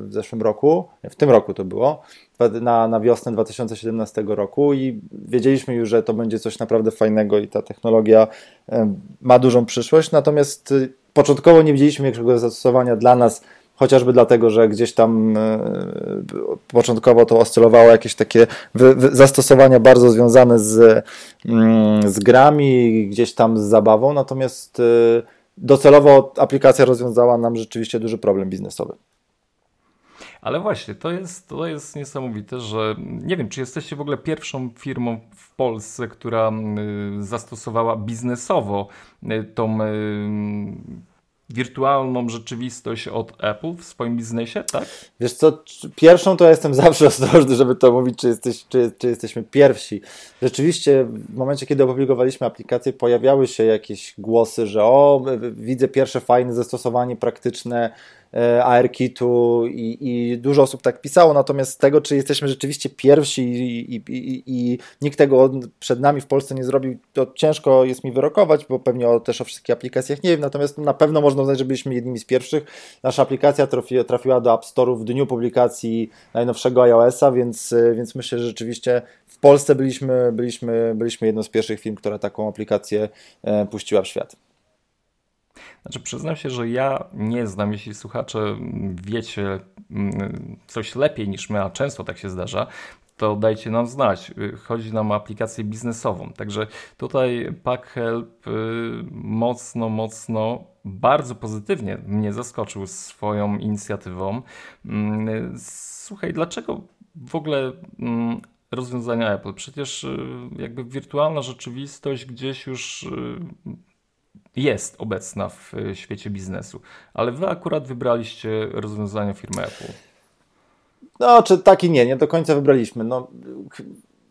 w zeszłym roku, w tym roku to było, na, na wiosnę 2017 roku i wiedzieliśmy już, że to będzie coś naprawdę fajnego i ta technologia e, ma dużą przyszłość, natomiast początkowo nie widzieliśmy większego zastosowania dla nas chociażby dlatego, że gdzieś tam e, początkowo to oscylowało jakieś takie zastosowania bardzo związane z, mm, z grami, gdzieś tam z zabawą, natomiast e, docelowo aplikacja rozwiązała nam rzeczywiście duży problem biznesowy. Ale właśnie, to jest, to jest niesamowite, że nie wiem, czy jesteście w ogóle pierwszą firmą w Polsce, która zastosowała biznesowo tą wirtualną rzeczywistość od Apple w swoim biznesie, tak? Wiesz co, pierwszą to ja jestem zawsze ostrożny, żeby to mówić, czy, jesteś, czy, czy jesteśmy pierwsi. Rzeczywiście w momencie, kiedy opublikowaliśmy aplikację, pojawiały się jakieś głosy, że o, widzę pierwsze fajne zastosowanie praktyczne ARKitu i, i dużo osób tak pisało, natomiast tego, czy jesteśmy rzeczywiście pierwsi i, i, i, nikt tego przed nami w Polsce nie zrobił, to ciężko jest mi wyrokować, bo pewnie o, też o wszystkich aplikacjach nie wiem, natomiast na pewno można uznać, że byliśmy jednymi z pierwszych. Nasza aplikacja trafi, trafiła do App Store'u w dniu publikacji najnowszego iOS-a, więc, więc myślę, że rzeczywiście w Polsce byliśmy, byliśmy, byliśmy jedną z pierwszych firm, która taką aplikację e, puściła w świat. Znaczy, przyznam się, że ja nie znam, jeśli słuchacze wiecie mm, coś lepiej niż my, a często tak się zdarza, to dajcie nam znać. Chodzi nam o aplikację biznesową. Także tutaj PackHelp y, mocno, mocno, bardzo pozytywnie mnie zaskoczył swoją inicjatywą. Mm, słuchaj, dlaczego w ogóle mm, rozwiązania Apple? Przecież y, jakby wirtualna rzeczywistość gdzieś już jest obecna w e, świecie biznesu, ale wy akurat wybraliście rozwiązania firmy Apple. No, czy tak i nie, nie do końca wybraliśmy. No,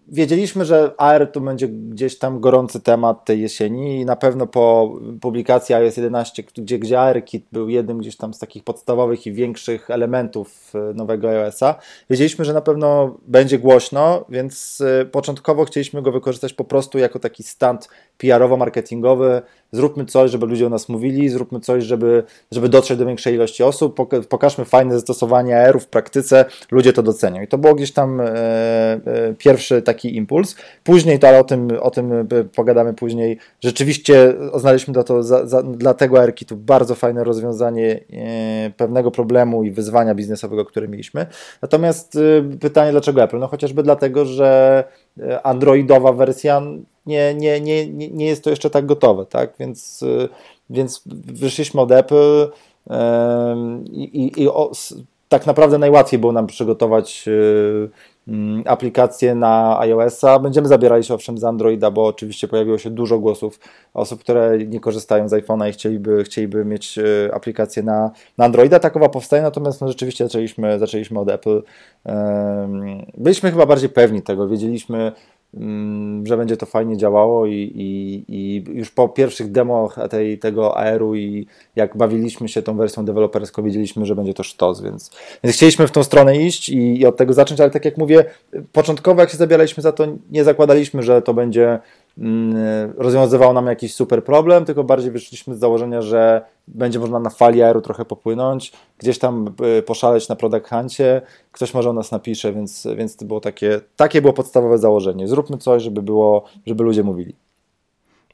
wiedzieliśmy, że AR to będzie gdzieś tam gorący temat tej jesieni i na pewno po publikacji iOS 11, gdzie, gdzie ARKit był jednym gdzieś tam z takich podstawowych i większych elementów e, nowego iOS-a, wiedzieliśmy, że na pewno będzie głośno, więc e, początkowo chcieliśmy go wykorzystać po prostu jako taki stand PR-owo-marketingowy, zróbmy coś, żeby ludzie o nas mówili, zróbmy coś, żeby, żeby dotrzeć do większej ilości osób, pokażmy fajne zastosowanie AR w praktyce, ludzie to docenią. I to było gdzieś tam e, e, pierwszy taki impuls. Później, to ale o tym, o tym e, pogadamy później, rzeczywiście znaleźliśmy dla, to, za, tego ARKitu bardzo fajne rozwiązanie e, pewnego problemu i wyzwania biznesowego, które mieliśmy. Natomiast e, pytanie, dlaczego Apple? No chociażby dlatego, że androidowa wersja nie, nie, nie, nie jest to jeszcze tak gotowe, tak? Więc, więc wyszliśmy od Apple i, i, i o, tak naprawdę najłatwiej było nam przygotować Mm, aplikację na iOS-a. Będziemy zabierali się owszem z Androida, bo oczywiście pojawiło się dużo głosów osób, które nie korzystają z iPhone'a i chcieliby, chcieliby mieć e, aplikację na, na Androida. Takowa powstaje, natomiast no, rzeczywiście zaczęliśmy, zaczęliśmy od Apple. Byliśmy chyba bardziej pewni tego, wiedzieliśmy, że będzie to fajnie działało i, i, i już po pierwszych demach tej, tego AR-u i jak bawiliśmy się tą wersją deweloperską, wiedzieliśmy, że będzie to sztos, więc, więc chcieliśmy w tą stronę iść i, i od tego zacząć, ale tak jak mówię, początkowo jak się zabieraliśmy za to, nie zakładaliśmy, że to będzie Mm, rozwiązywał nam jakiś super problem, tylko bardziej wyszliśmy z założenia, że będzie można na fali aeru trochę popłynąć, gdzieś tam y, poszaleć na product huncie, ktoś może o nas napisze, więc, więc to było takie, takie było podstawowe założenie. Zróbmy coś, żeby było, żeby ludzie mówili.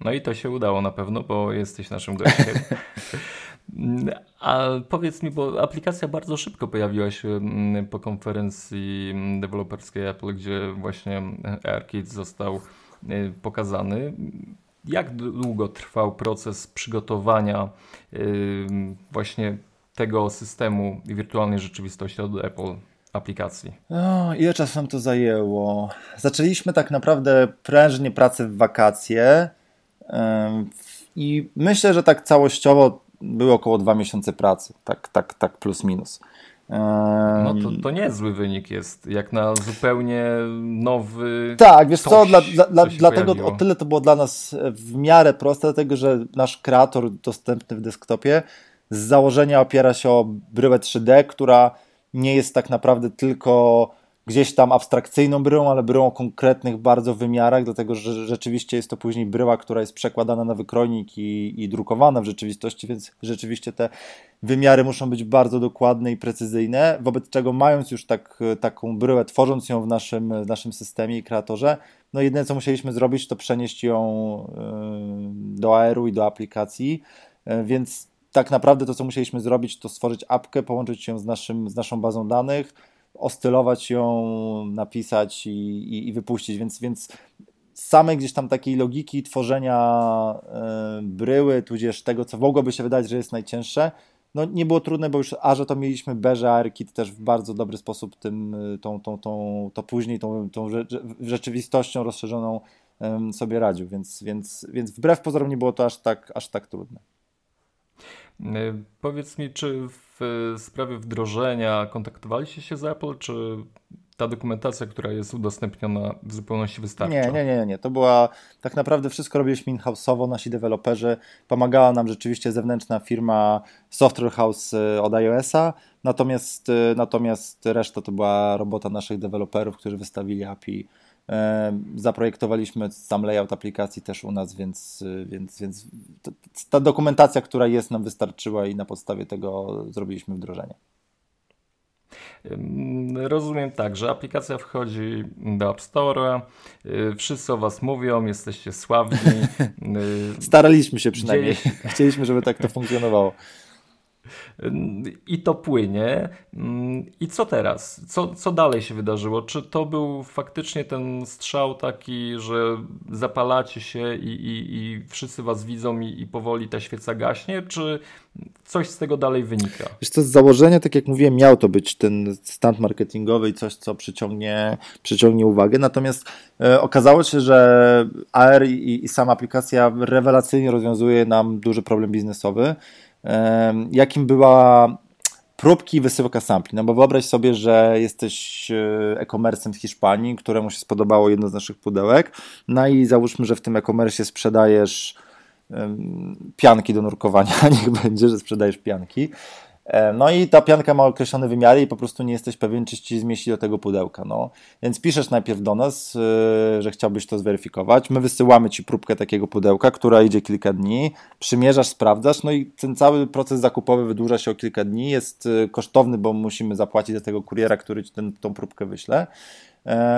No i to się udało na pewno, bo jesteś naszym gościem. A powiedz mi, bo aplikacja bardzo szybko pojawiła się mm, po konferencji deweloperskiej Apple, gdzie właśnie AirKit został pokazany. Jak długo trwał proces przygotowania y, właśnie tego systemu wirtualnej rzeczywistości od Apple aplikacji? O, ile czasu nam to zajęło? Zaczęliśmy tak naprawdę prężnie pracę w wakacje i myślę, że tak całościowo było około dwa miesiące pracy, tak, tak, tak plus minus. No to, to niezły wynik jest, jak na zupełnie nowy. Tak, wiesz coś, co, dla, dla, dla, dlatego o tyle to było dla nas w miarę proste, dlatego że nasz kreator dostępny w desktopie z założenia opiera się o bryłę 3D, która nie jest tak naprawdę tylko gdzieś tam abstrakcyjną bryłą, ale bryłą o konkretnych bardzo wymiarach, dlatego że rzeczywiście jest to później bryła, która jest przekładana na wykrojnik i, i drukowana w rzeczywistości, więc rzeczywiście te wymiary muszą być bardzo dokładne i precyzyjne, wobec czego mając już tak, taką bryłę, tworząc ją w naszym, w naszym systemie i kreatorze, no jedyne co musieliśmy zrobić, to przenieść ją y, do AR-u i do aplikacji, y, więc tak naprawdę to, co musieliśmy zrobić, to stworzyć apkę, połączyć ją z, naszym, z naszą bazą danych, ostylować ją, napisać i, i, i wypuścić, więc, więc samej gdzieś tam takiej logiki tworzenia y, bryły, tudzież tego, co mogłoby się wydać, że jest najcięższe, no nie było trudne, bo już A, że to mieliśmy B, że ARKit też w bardzo dobry sposób tym, tą, tą, tą, to później tą, tą rzeczywistością rozszerzoną sobie radził, więc, więc, więc wbrew pozorom nie było to aż tak, aż tak trudne. Powiedz mi, czy w sprawie wdrożenia kontaktowaliście się z Apple, czy ta dokumentacja, która jest udostępniona w zupełności wystarcza? Nie, nie, nie, nie. To była tak naprawdę wszystko robiliśmy in-house'owo, nasi deweloperzy. Pomagała nam rzeczywiście zewnętrzna firma Software House y, od iOS-a, natomiast, natomiast reszta to była robota naszych deweloperów, którzy wystawili API Zaprojektowaliśmy sam layout aplikacji też u nas, więc, więc, więc ta dokumentacja, która jest, nam wystarczyła i na podstawie tego zrobiliśmy wdrożenie. Rozumiem tak, że aplikacja wchodzi do App Store, y, wszyscy o Was mówią, jesteście sławni. Y, Staraliśmy się przynajmniej. Chcieliśmy, żeby tak to funkcjonowało. I to płynie. I co teraz? Co, co dalej się wydarzyło? Czy to był faktycznie ten strzał taki, że zapalacie się i, i, i wszyscy was widzą i, i powoli ta świeca gaśnie? Czy coś z tego dalej wynika? Wiesz co, z założenia, tak jak mówiłem, miał to być ten stand marketingowy i coś, co przyciągnie, przyciągnie uwagę. Natomiast e, okazało się, że AR i, i sama aplikacja rewelacyjnie rozwiązuje nam duży problem biznesowy jakim była próbki i wysyłka sampli. No bo wyobraź sobie, że jesteś e, e-commerce'em z Hiszpanii, któremu się spodobało jedno z naszych pudełek, no i załóżmy, że w tym e-commerce sprzedajesz pianki do nurkowania, niech będzie, że sprzedajesz pianki. E, no i ta pianka ma określone wymiary i po prostu nie jesteś pewien, czy ci zmieści do tego pudełka. No. Więc piszesz najpierw do nas, e, że chciałbyś to zweryfikować. My wysyłamy ci próbkę takiego pudełka, która idzie kilka dni. Przymierzasz, sprawdzasz, no i ten cały proces zakupowy wydłuża się o kilka dni. Jest e, kosztowny, bo musimy zapłacić za tego kuriera, który ci ten, tą próbkę wyśle.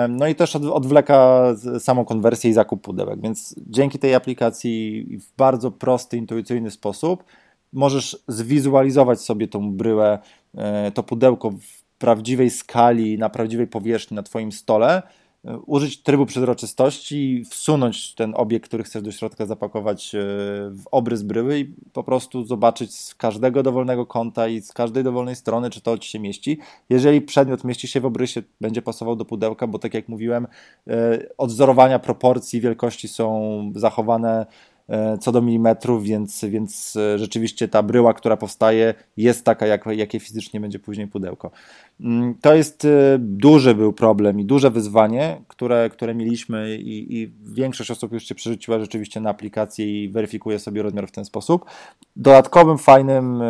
No i też odwleka samą konwersję i zakup pudełek. Więc dzięki tej aplikacji w bardzo prosty, intuicyjny sposób możesz zwizualizować sobie tą bryłę, e, to pudełko w prawdziwej skali, na prawdziwej powierzchni na Twoim stole, e, użyć trybu przezroczystości, wsunąć ten obiekt, który chcesz do środka zapakować e, w obrys bryły i po prostu zobaczyć z każdego dowolnego kąta i z każdej dowolnej strony, czy to ci się mieści. Jeżeli przedmiot mieści się w obrysie, będzie pasował do pudełka, bo tak jak mówiłem, odzorowania proporcji, wielkości są zachowane co do milimetrów, więc, więc e, rzeczywiście ta bryła, która powstaje, jest taka, jak, jakie fizycznie będzie później pudełko. Mm, to jest e, duży był problem i duże wyzwanie, które, które mieliśmy i, i większość osób już się przerzuciła rzeczywiście na aplikację i weryfikuje sobie rozmiar w ten sposób. Dodatkowym fajnym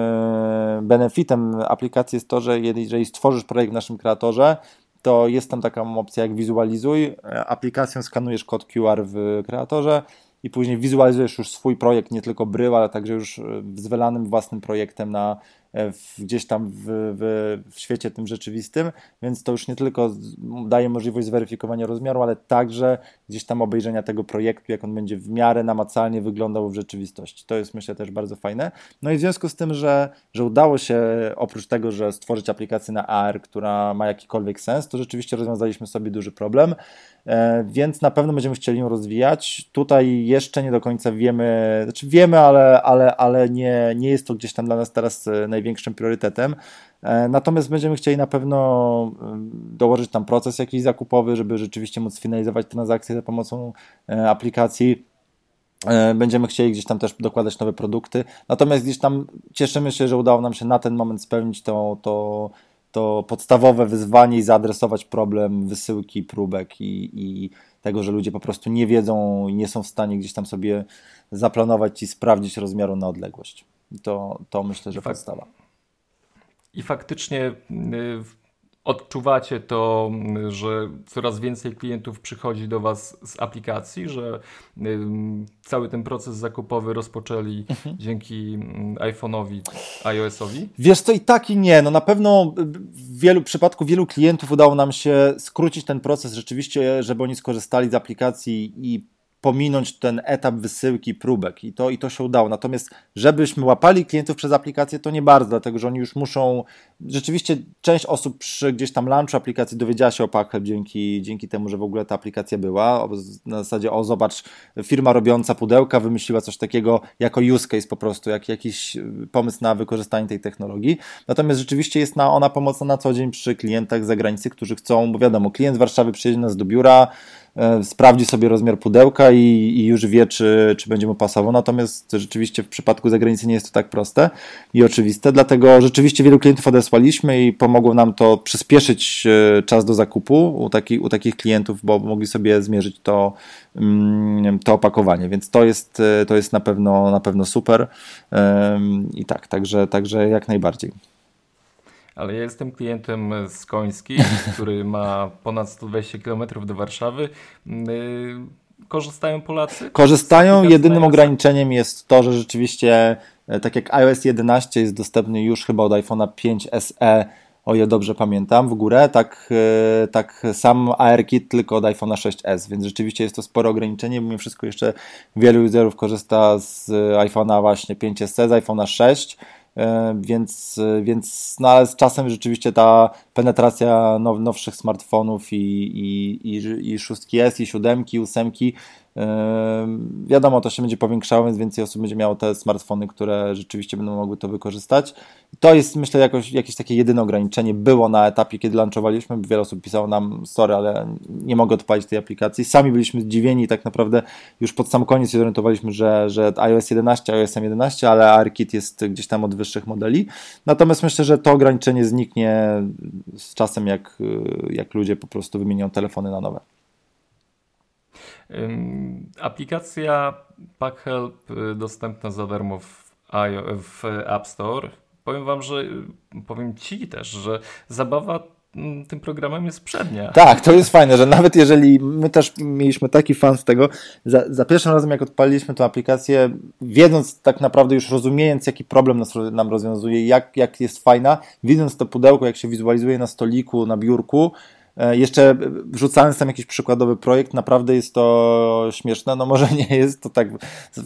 benefitem aplikacji jest to, że jeżeli stworzysz projekt w naszym kreatorze, to jest tam taka opcja jak wizualizuj. Aplikacją skanujesz kod QR w kreatorze, i później wizualizujesz już swój projekt, nie tylko brył, ale także już e, z wylanym własnym projektem na, gdzieś tam w, w, w, świecie tym rzeczywistym, więc to już nie tylko daje możliwość zweryfikowania rozmiaru, ale także gdzieś tam obejrzenia tego projektu, jak on będzie w miarę namacalnie wyglądał w rzeczywistości. To jest myślę też bardzo fajne. No i w związku z tym, że, że udało się oprócz tego, że stworzyć aplikację na AR, która ma jakikolwiek sens, to rzeczywiście rozwiązaliśmy sobie duży problem. E, więc na pewno będziemy chcieli ją rozwijać. Tutaj jeszcze nie do końca wiemy, znaczy wiemy, ale, ale, ale nie, nie jest to gdzieś tam dla nas teraz e, największym priorytetem. E, natomiast będziemy chcieli na pewno dołożyć tam proces jakiś zakupowy, żeby rzeczywiście móc finalizować transakcje za pomocą aplikacji. Będziemy chcieli gdzieś tam też dokładać nowe produkty. Natomiast gdzieś tam cieszymy się, że udało nam się na ten moment spełnić to, to to podstawowe wyzwanie i zaadresować problem wysyłki próbek i, i tego, że ludzie po prostu nie wiedzą i nie są w stanie gdzieś tam sobie zaplanować i sprawdzić rozmiaru na odległość. To, to myślę, że I podstawa. I faktycznie y, odczuwacie to, że coraz więcej klientów przychodzi do Was z aplikacji, że cały ten proces zakupowy rozpoczęli mhm. dzięki iPhone'owi, iOS-owi? Wiesz co, i tak i nie. No na pewno w wielu przypadku wielu klientów udało nam się skrócić ten proces rzeczywiście, żeby oni skorzystali z aplikacji i pominąć ten etap wysyłki próbek i to, i to się udało. Natomiast żebyśmy łapali klientów przez aplikację, to nie bardzo, dlatego że oni już muszą, rzeczywiście część osób przy gdzieś tam launchu aplikacji dowiedziała się o Packhub dzięki, dzięki temu, że w ogóle ta aplikacja była. Na zasadzie, o zobacz, firma robiąca pudełka wymyśliła coś takiego jako use case po prostu, jak jakiś pomysł na wykorzystanie tej technologii. Natomiast rzeczywiście jest na, ona pomocna na co dzień przy klientach z zagranicy, którzy chcą, bo wiadomo, klient z Warszawy przyjedzie nas do biura, sprawdzi sobie rozmiar pudełka i, i, już wie, czy, czy będzie mu pasował. Natomiast rzeczywiście w przypadku zagranicy nie jest to tak proste i oczywiste, dlatego rzeczywiście wielu klientów odesłaliśmy i pomogło nam to przyspieszyć e, czas do zakupu u, taki, u takich klientów, bo mogli sobie zmierzyć to, mm, to opakowanie, więc to jest, e, to jest na pewno, na pewno super. I tak, także, także jak najbardziej ale ja jestem klientem z Koński, który ma ponad 120 km do Warszawy. Y, korzystają Polacy? Korzystają. Jedynym ograniczeniem jest to, że rzeczywiście, e, tak jak iOS 11 jest dostępny już chyba od iPhone'a 5 SE, o ile dobrze pamiętam, w górę, tak, e, tak sam ARKit tylko od iPhone'a 6s, więc rzeczywiście jest to spore ograniczenie, mimo wszystko jeszcze wielu userów korzysta z iPhone'a właśnie 5SE, z iPhone'a 6, E, więc, więc no ale z czasem rzeczywiście ta penetracja now, nowszych smartfonów i, i, i, i szóstki S, i siódemki, ósemki Wiadomo, to się będzie powiększało, więc więcej osób będzie miało te smartfony, które rzeczywiście będą mogły to wykorzystać. To jest, myślę, jakoś, jakieś takie jedyne ograniczenie. Było na etapie, kiedy launchowaliśmy, wiele osób pisało nam, sorry, ale nie mogę odpalić tej aplikacji. Sami byliśmy zdziwieni tak naprawdę już pod sam koniec się zorientowaliśmy, że, że iOS 11, iOS 11, ale ARKit jest gdzieś tam od wyższych modeli. Natomiast myślę, że to ograniczenie zniknie z czasem, jak, jak ludzie po prostu wymienią telefony na nowe. Aplikacja PackHelp y, dostępna za darmo w, w App Store. powiem wam, że powiem ci też, że zabawa mm, tym programem jest przednia. Tak, to jest fajne, że nawet jeżeli my też mieliśmy taki fan z tego, za, za pierwszym razem jak odpaliliśmy tę aplikację, wiedząc tak naprawdę już rozumiejąc jaki problem nas, nam rozwiązuje, jak, jak jest fajna, widząc to pudełko, jak się wizualizuje na stoliku, na biurku, jeszcze wrzucając tam jakiś przykładowy projekt, naprawdę jest to śmieszne. No może nie jest to tak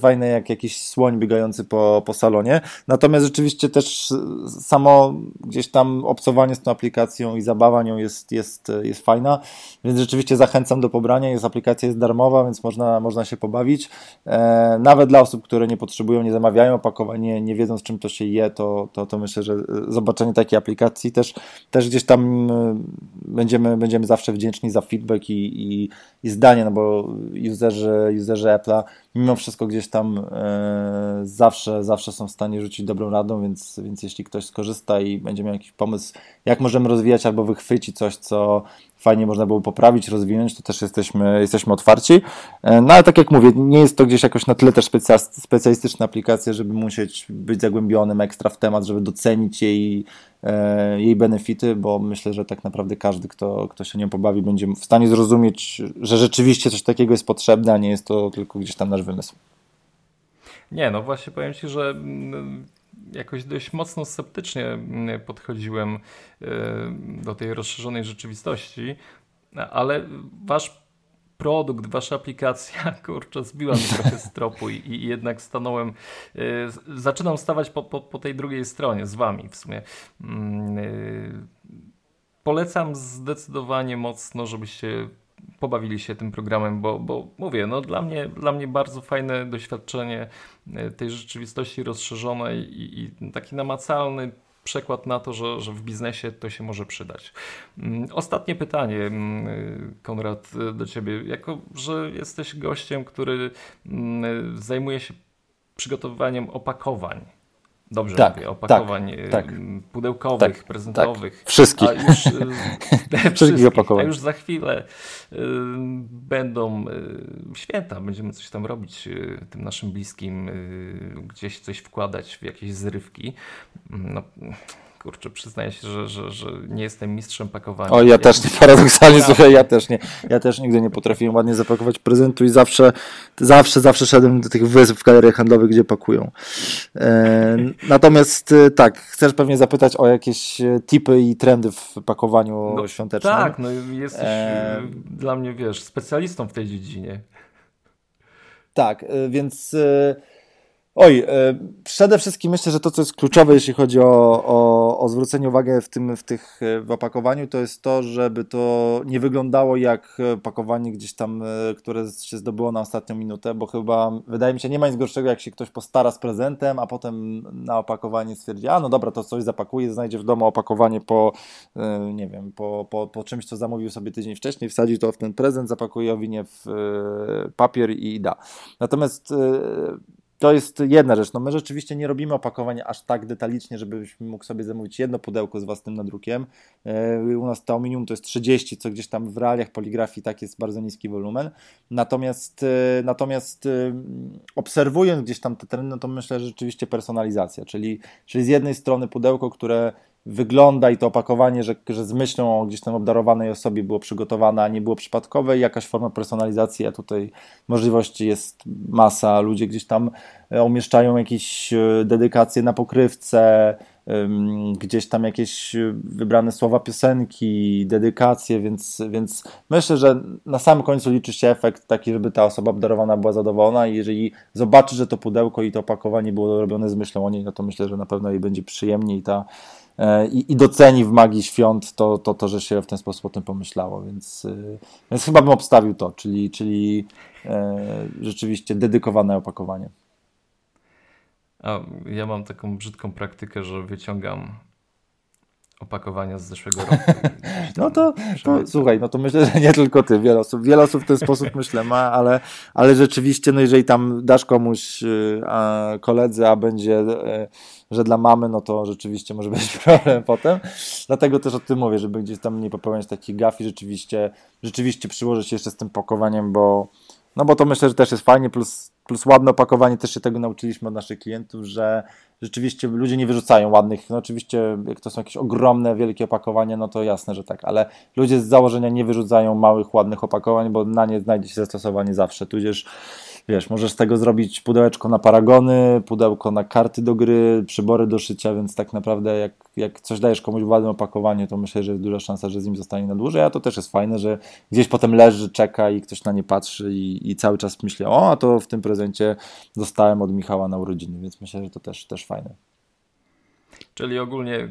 fajne jak jakiś słoń biegający po, po salonie. Natomiast rzeczywiście też samo gdzieś tam obcowanie z tą aplikacją i zabawa nią jest, jest, jest fajna. Więc rzeczywiście zachęcam do pobrania. Jest aplikacja jest darmowa, więc można, można się pobawić. E, nawet dla osób, które nie potrzebują, nie zamawiają opakowań, nie, nie wiedząc czym to się je, to, to, to myślę, że zobaczenie takiej aplikacji też, też gdzieś tam e, będziemy zawsze wdzięczni za feedback i, i, i zdanie, no bo userzy, userzy Apple'a mimo wszystko gdzieś tam e, zawsze, zawsze są w stanie rzucić dobrą radą, więc, więc jeśli ktoś skorzysta i będzie miał jakiś pomysł, jak możemy rozwijać albo wychwycić coś, co fajnie można było poprawić, rozwinąć, to też jesteśmy, jesteśmy otwarci. E, no ale tak jak mówię, nie jest to gdzieś jakoś na tyle też specjalistyczna aplikacja, żeby musieć być zagłębionym ekstra w temat, żeby docenić jej, e, jej benefity, bo myślę, że tak naprawdę każdy, kto, kto się nią pobawi, będzie w stanie zrozumieć, że rzeczywiście coś takiego jest potrzebne, a nie jest to tylko gdzieś tam nasz wymysł. Nie, no właśnie powiem Ci, że mm, jakoś dość mocno sceptycznie mm, podchodziłem e, do tej rozszerzonej rzeczywistości, ale wasz produkt, wasza aplikacja, kurczę, zbiła mnie trochę z tropu i, i jednak stanąłem, y, zaczynam stawać po, po, po, tej drugiej stronie, z wami w sumie. Y, polecam zdecydowanie mocno, żebyście pobawili się tym programem, bo, bo mówię, no dla mnie, dla mnie bardzo fajne doświadczenie e, tej rzeczywistości rozszerzonej i, i taki namacalny przekład na to, że, że w biznesie to się może przydać. Mm, ostatnie pytanie, mm, Konrad, do Ciebie. Jako, że jesteś gościem, który mm, zajmuje się przygotowywaniem opakowań Dobrze tak, mówię, opakowań tak, tak, pudełkowych, tak, prezentowych. Tak. Wszystkich. A już, wszystkich opakowań. A już za chwilę y, będą y, święta, będziemy coś tam robić y, tym naszym bliskim, gdzieś coś wkładać w jakieś zrywki. No, kurczę, przyznaję się, że, że, że nie jestem mistrzem pakowania. O, ja też nie, paradoksalnie, słuchaj, ja też nie, ja też nigdy nie potrafiłem ładnie zapakować prezentu i zawsze, zawsze, zawsze szedłem do tych wysp w galeriach handlowych, gdzie pakują. E, natomiast e, tak, chcesz pewnie zapytać o jakieś e, tipy i trendy w pakowaniu no, świątecznym. Tak, no jesteś e... dla mnie, wiesz, specjalistą w tej dziedzinie. Tak, więc... Oj, e, przede wszystkim myślę, że to, co jest kluczowe, jeśli chodzi o, o, o zwrócenie uwagi w tym w, tych, e, w opakowaniu, to jest to, żeby to nie wyglądało jak pakowanie gdzieś tam, e, które się zdobyło na ostatnią minutę, bo chyba, wydaje mi się, nie ma nic gorszego, jak się ktoś postara z prezentem, a potem na opakowanie stwierdzi, a no dobra, to coś zapakuje, znajdzie w domu opakowanie po, nie wiem, po, po, po czymś, co zamówił sobie tydzień wcześniej, wsadzi to w ten prezent, zapakuje owinie w papier i da. Natomiast to jest jedna rzecz. No my rzeczywiście nie robimy opakowań aż tak detalicznie, żebyś mógł sobie zamówić jedno pudełko z własnym nadrukiem. E, u nas to minimum to jest 30, co gdzieś tam w realiach poligrafii tak jest bardzo niski wolumen. Natomiast, e, natomiast e, obserwując gdzieś tam te trendy, no to myślę, że rzeczywiście personalizacja, czyli, czyli z jednej strony pudełko, które wygląda i to opakowanie, że, że z myślą o gdzieś tam obdarowanej osobie było przygotowane, a nie było przypadkowe i jakaś forma personalizacji, a tutaj możliwości jest masa. Ludzie gdzieś tam e, umieszczają jakieś e, dedykacje na pokrywce, gdzieś tam jakieś e, wybrane słowa piosenki, dedykacje, więc, więc myślę, że na samym końcu liczy się efekt taki, żeby ta osoba obdarowana była zadowolona i jeżeli zobaczy, że to pudełko i to opakowanie było robione z myślą o niej, no to myślę, że na pewno jej będzie przyjemnie i ta i, i doceni w magii świąt to, to, to, że się w ten sposób o tym pomyślało, więc, e, więc chyba bym obstawił to, czyli, czyli e, rzeczywiście dedykowane opakowanie. A ja mam taką brzydką praktykę, że wyciągam opakowania z zeszłego roku. No to, to słuchaj, no to myślę, że nie tylko ty, wiele osób, wiele osób w ten sposób myślę ma, ale, ale rzeczywiście, no jeżeli tam dasz komuś a, koledze, a będzie, że dla mamy, no to rzeczywiście może być problem potem. Dlatego też o tym mówię, żeby gdzieś tam nie popełniać takich gaf i rzeczywiście, rzeczywiście przyłożyć się jeszcze z tym pakowaniem, bo no bo to myślę, że też jest fajnie, plus plus ładne opakowanie, też się tego nauczyliśmy od naszych klientów, że rzeczywiście ludzie nie wyrzucają ładnych, no oczywiście jak to są jakieś ogromne, wielkie opakowania, no to jasne, że tak, ale ludzie z założenia nie wyrzucają małych, ładnych opakowań, bo na nie znajdzie się zastosowanie zawsze, tudzież wiesz, możesz z tego zrobić pudełeczko na paragony, pudełko na karty do gry, przybory do szycia, więc tak naprawdę jak, jak coś dajesz komuś w ładnym opakowaniu, to myślę, że jest duża szansa, że z nim zostanie na dłużej, a to też jest fajne, że gdzieś potem leży, czeka i ktoś na nie patrzy i, i cały czas myśli, o, a to w tym prezencie dostałem od Michała na urodziny, więc myślę, że to też, też fajne. Czyli ogólnie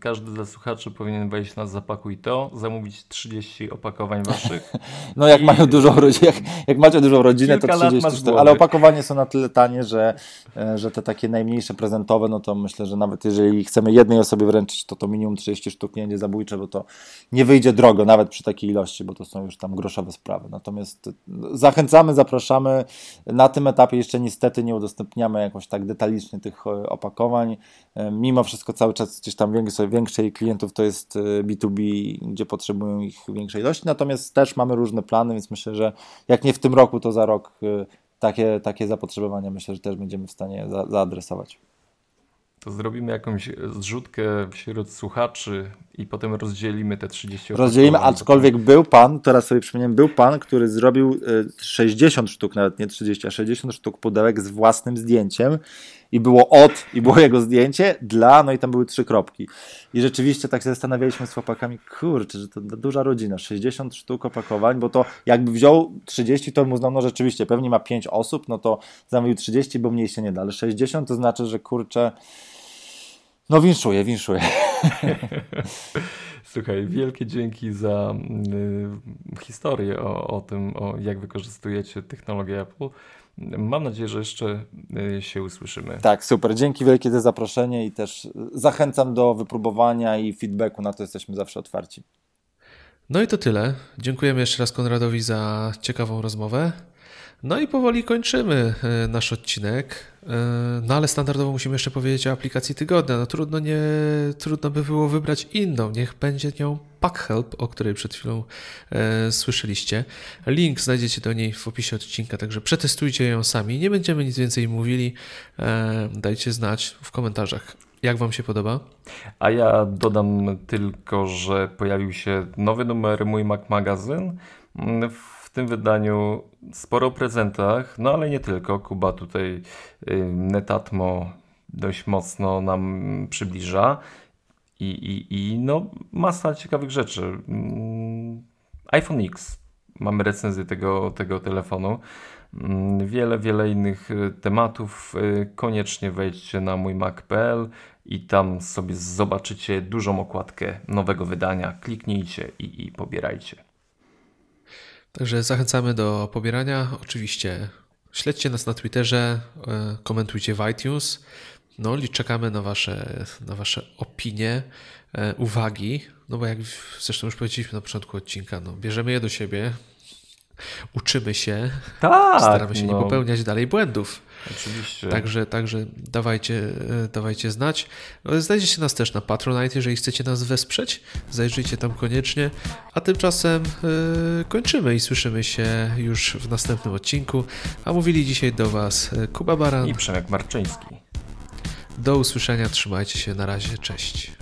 każdy ze słuchaczy powinien wejść na Zapakuj To, zamówić 30 opakowań waszych. No jak I... mają dużą jak, jak, macie dużą rodzinę, to 30, ale opakowanie są na tyle tanie, że, e, że te takie najmniejsze prezentowe, no to myślę, że nawet jeżeli chcemy jednej osobie wręczyć, to to minimum 30 sztuk nie będzie zabójcze, bo to nie wyjdzie drogo, nawet przy takiej ilości, bo to są już tam groszowe sprawy. Natomiast no, zachęcamy, zapraszamy. Na tym etapie jeszcze niestety nie udostępniamy jakoś tak detalicznie tych e, opakowań. E, mimo wszystko cały czas gdzieś tam więcej, większej klientów to jest B2B, e, gdzie potrzebują ich większej ilości, natomiast też mamy różne plany, więc myślę, że jak nie w tym roku, to za rok e, takie, takie zapotrzebowania myślę, że też będziemy w stanie za, zaadresować. To zrobimy jakąś zrzutkę wśród słuchaczy i potem rozdzielimy te 30 Rozdzielimy, aczkolwiek był pan, teraz sobie przypomniałem, był pan, który zrobił 60 sztuk, nawet nie 30, a 60 sztuk pudełek z własnym zdjęciem i było od, i było jego zdjęcie, dla, no i tam były trzy kropki. I rzeczywiście tak się zastanawialiśmy z chłopakami, kurczę, że to duża rodzina, 60 sztuk opakowań, bo to jakby wziął 30, to mu znał, no rzeczywiście, pewnie ma 5 osób, no to zamówił 30, bo mniej się nie da, ale 60 to znaczy, że kurczę, no winszuję, winszuję. Słuchaj, wielkie dzięki za y, historię o, o tym, o jak wykorzystujecie technologię Apple. Mam nadzieję, że jeszcze y, się usłyszymy. Tak, super. Dzięki wielkie za zaproszenie i też zachęcam do wypróbowania i feedbacku. Na to jesteśmy zawsze otwarci. No i to tyle. Dziękujemy jeszcze raz Konradowi za ciekawą rozmowę. No i powoli kończymy e, nasz odcinek. E, no ale standardowo musimy jeszcze powiedzieć o aplikacji tygodnia. No trudno, nie, trudno by było wybrać inną. Niech będzie nią PackHelp, o której przed chwilą e, słyszeliście. Link znajdziecie do niej w opisie odcinka, także przetestujcie ją sami. Nie będziemy nic więcej mówili. E, dajcie znać w komentarzach. Jak Wam się podoba? A ja dodam tylko, że pojawił się nowy numer Mój Mac Magazyn. W tym wydaniu sporo o prezentach, no ale nie tylko. Kuba tutaj y, Netatmo dość mocno nam przybliża i, i, i no masa ciekawych rzeczy. Mm, iPhone X. Mamy recenzję tego, tego telefonu. Mm, wiele, wiele innych y, tematów. Y, koniecznie wejdźcie na mój mac.pl i tam sobie zobaczycie dużą okładkę nowego wydania. Kliknijcie i, i pobierajcie. Także zachęcamy do pobierania. Oczywiście śledźcie nas na Twitterze, e, komentujcie w iTunes. No i czekamy na wasze, na wasze opinie, e, uwagi. No bo jak zresztą już powiedzieliśmy na początku odcinka, no bierzemy je do siebie, uczymy się, tak, staramy się no. nie popełniać dalej błędów. Oczywiście. Także, także dawajcie, e, dawajcie znać. No, znajdziecie nas też na Patronite, jeżeli chcecie nas wesprzeć. Zajrzyjcie tam koniecznie. A tymczasem yy, kończymy i słyszymy się już w następnym odcinku. A mówili dzisiaj do Was e, Kuba Baran i Przemek Marczyński. Do usłyszenia, trzymajcie się, na razie, cześć.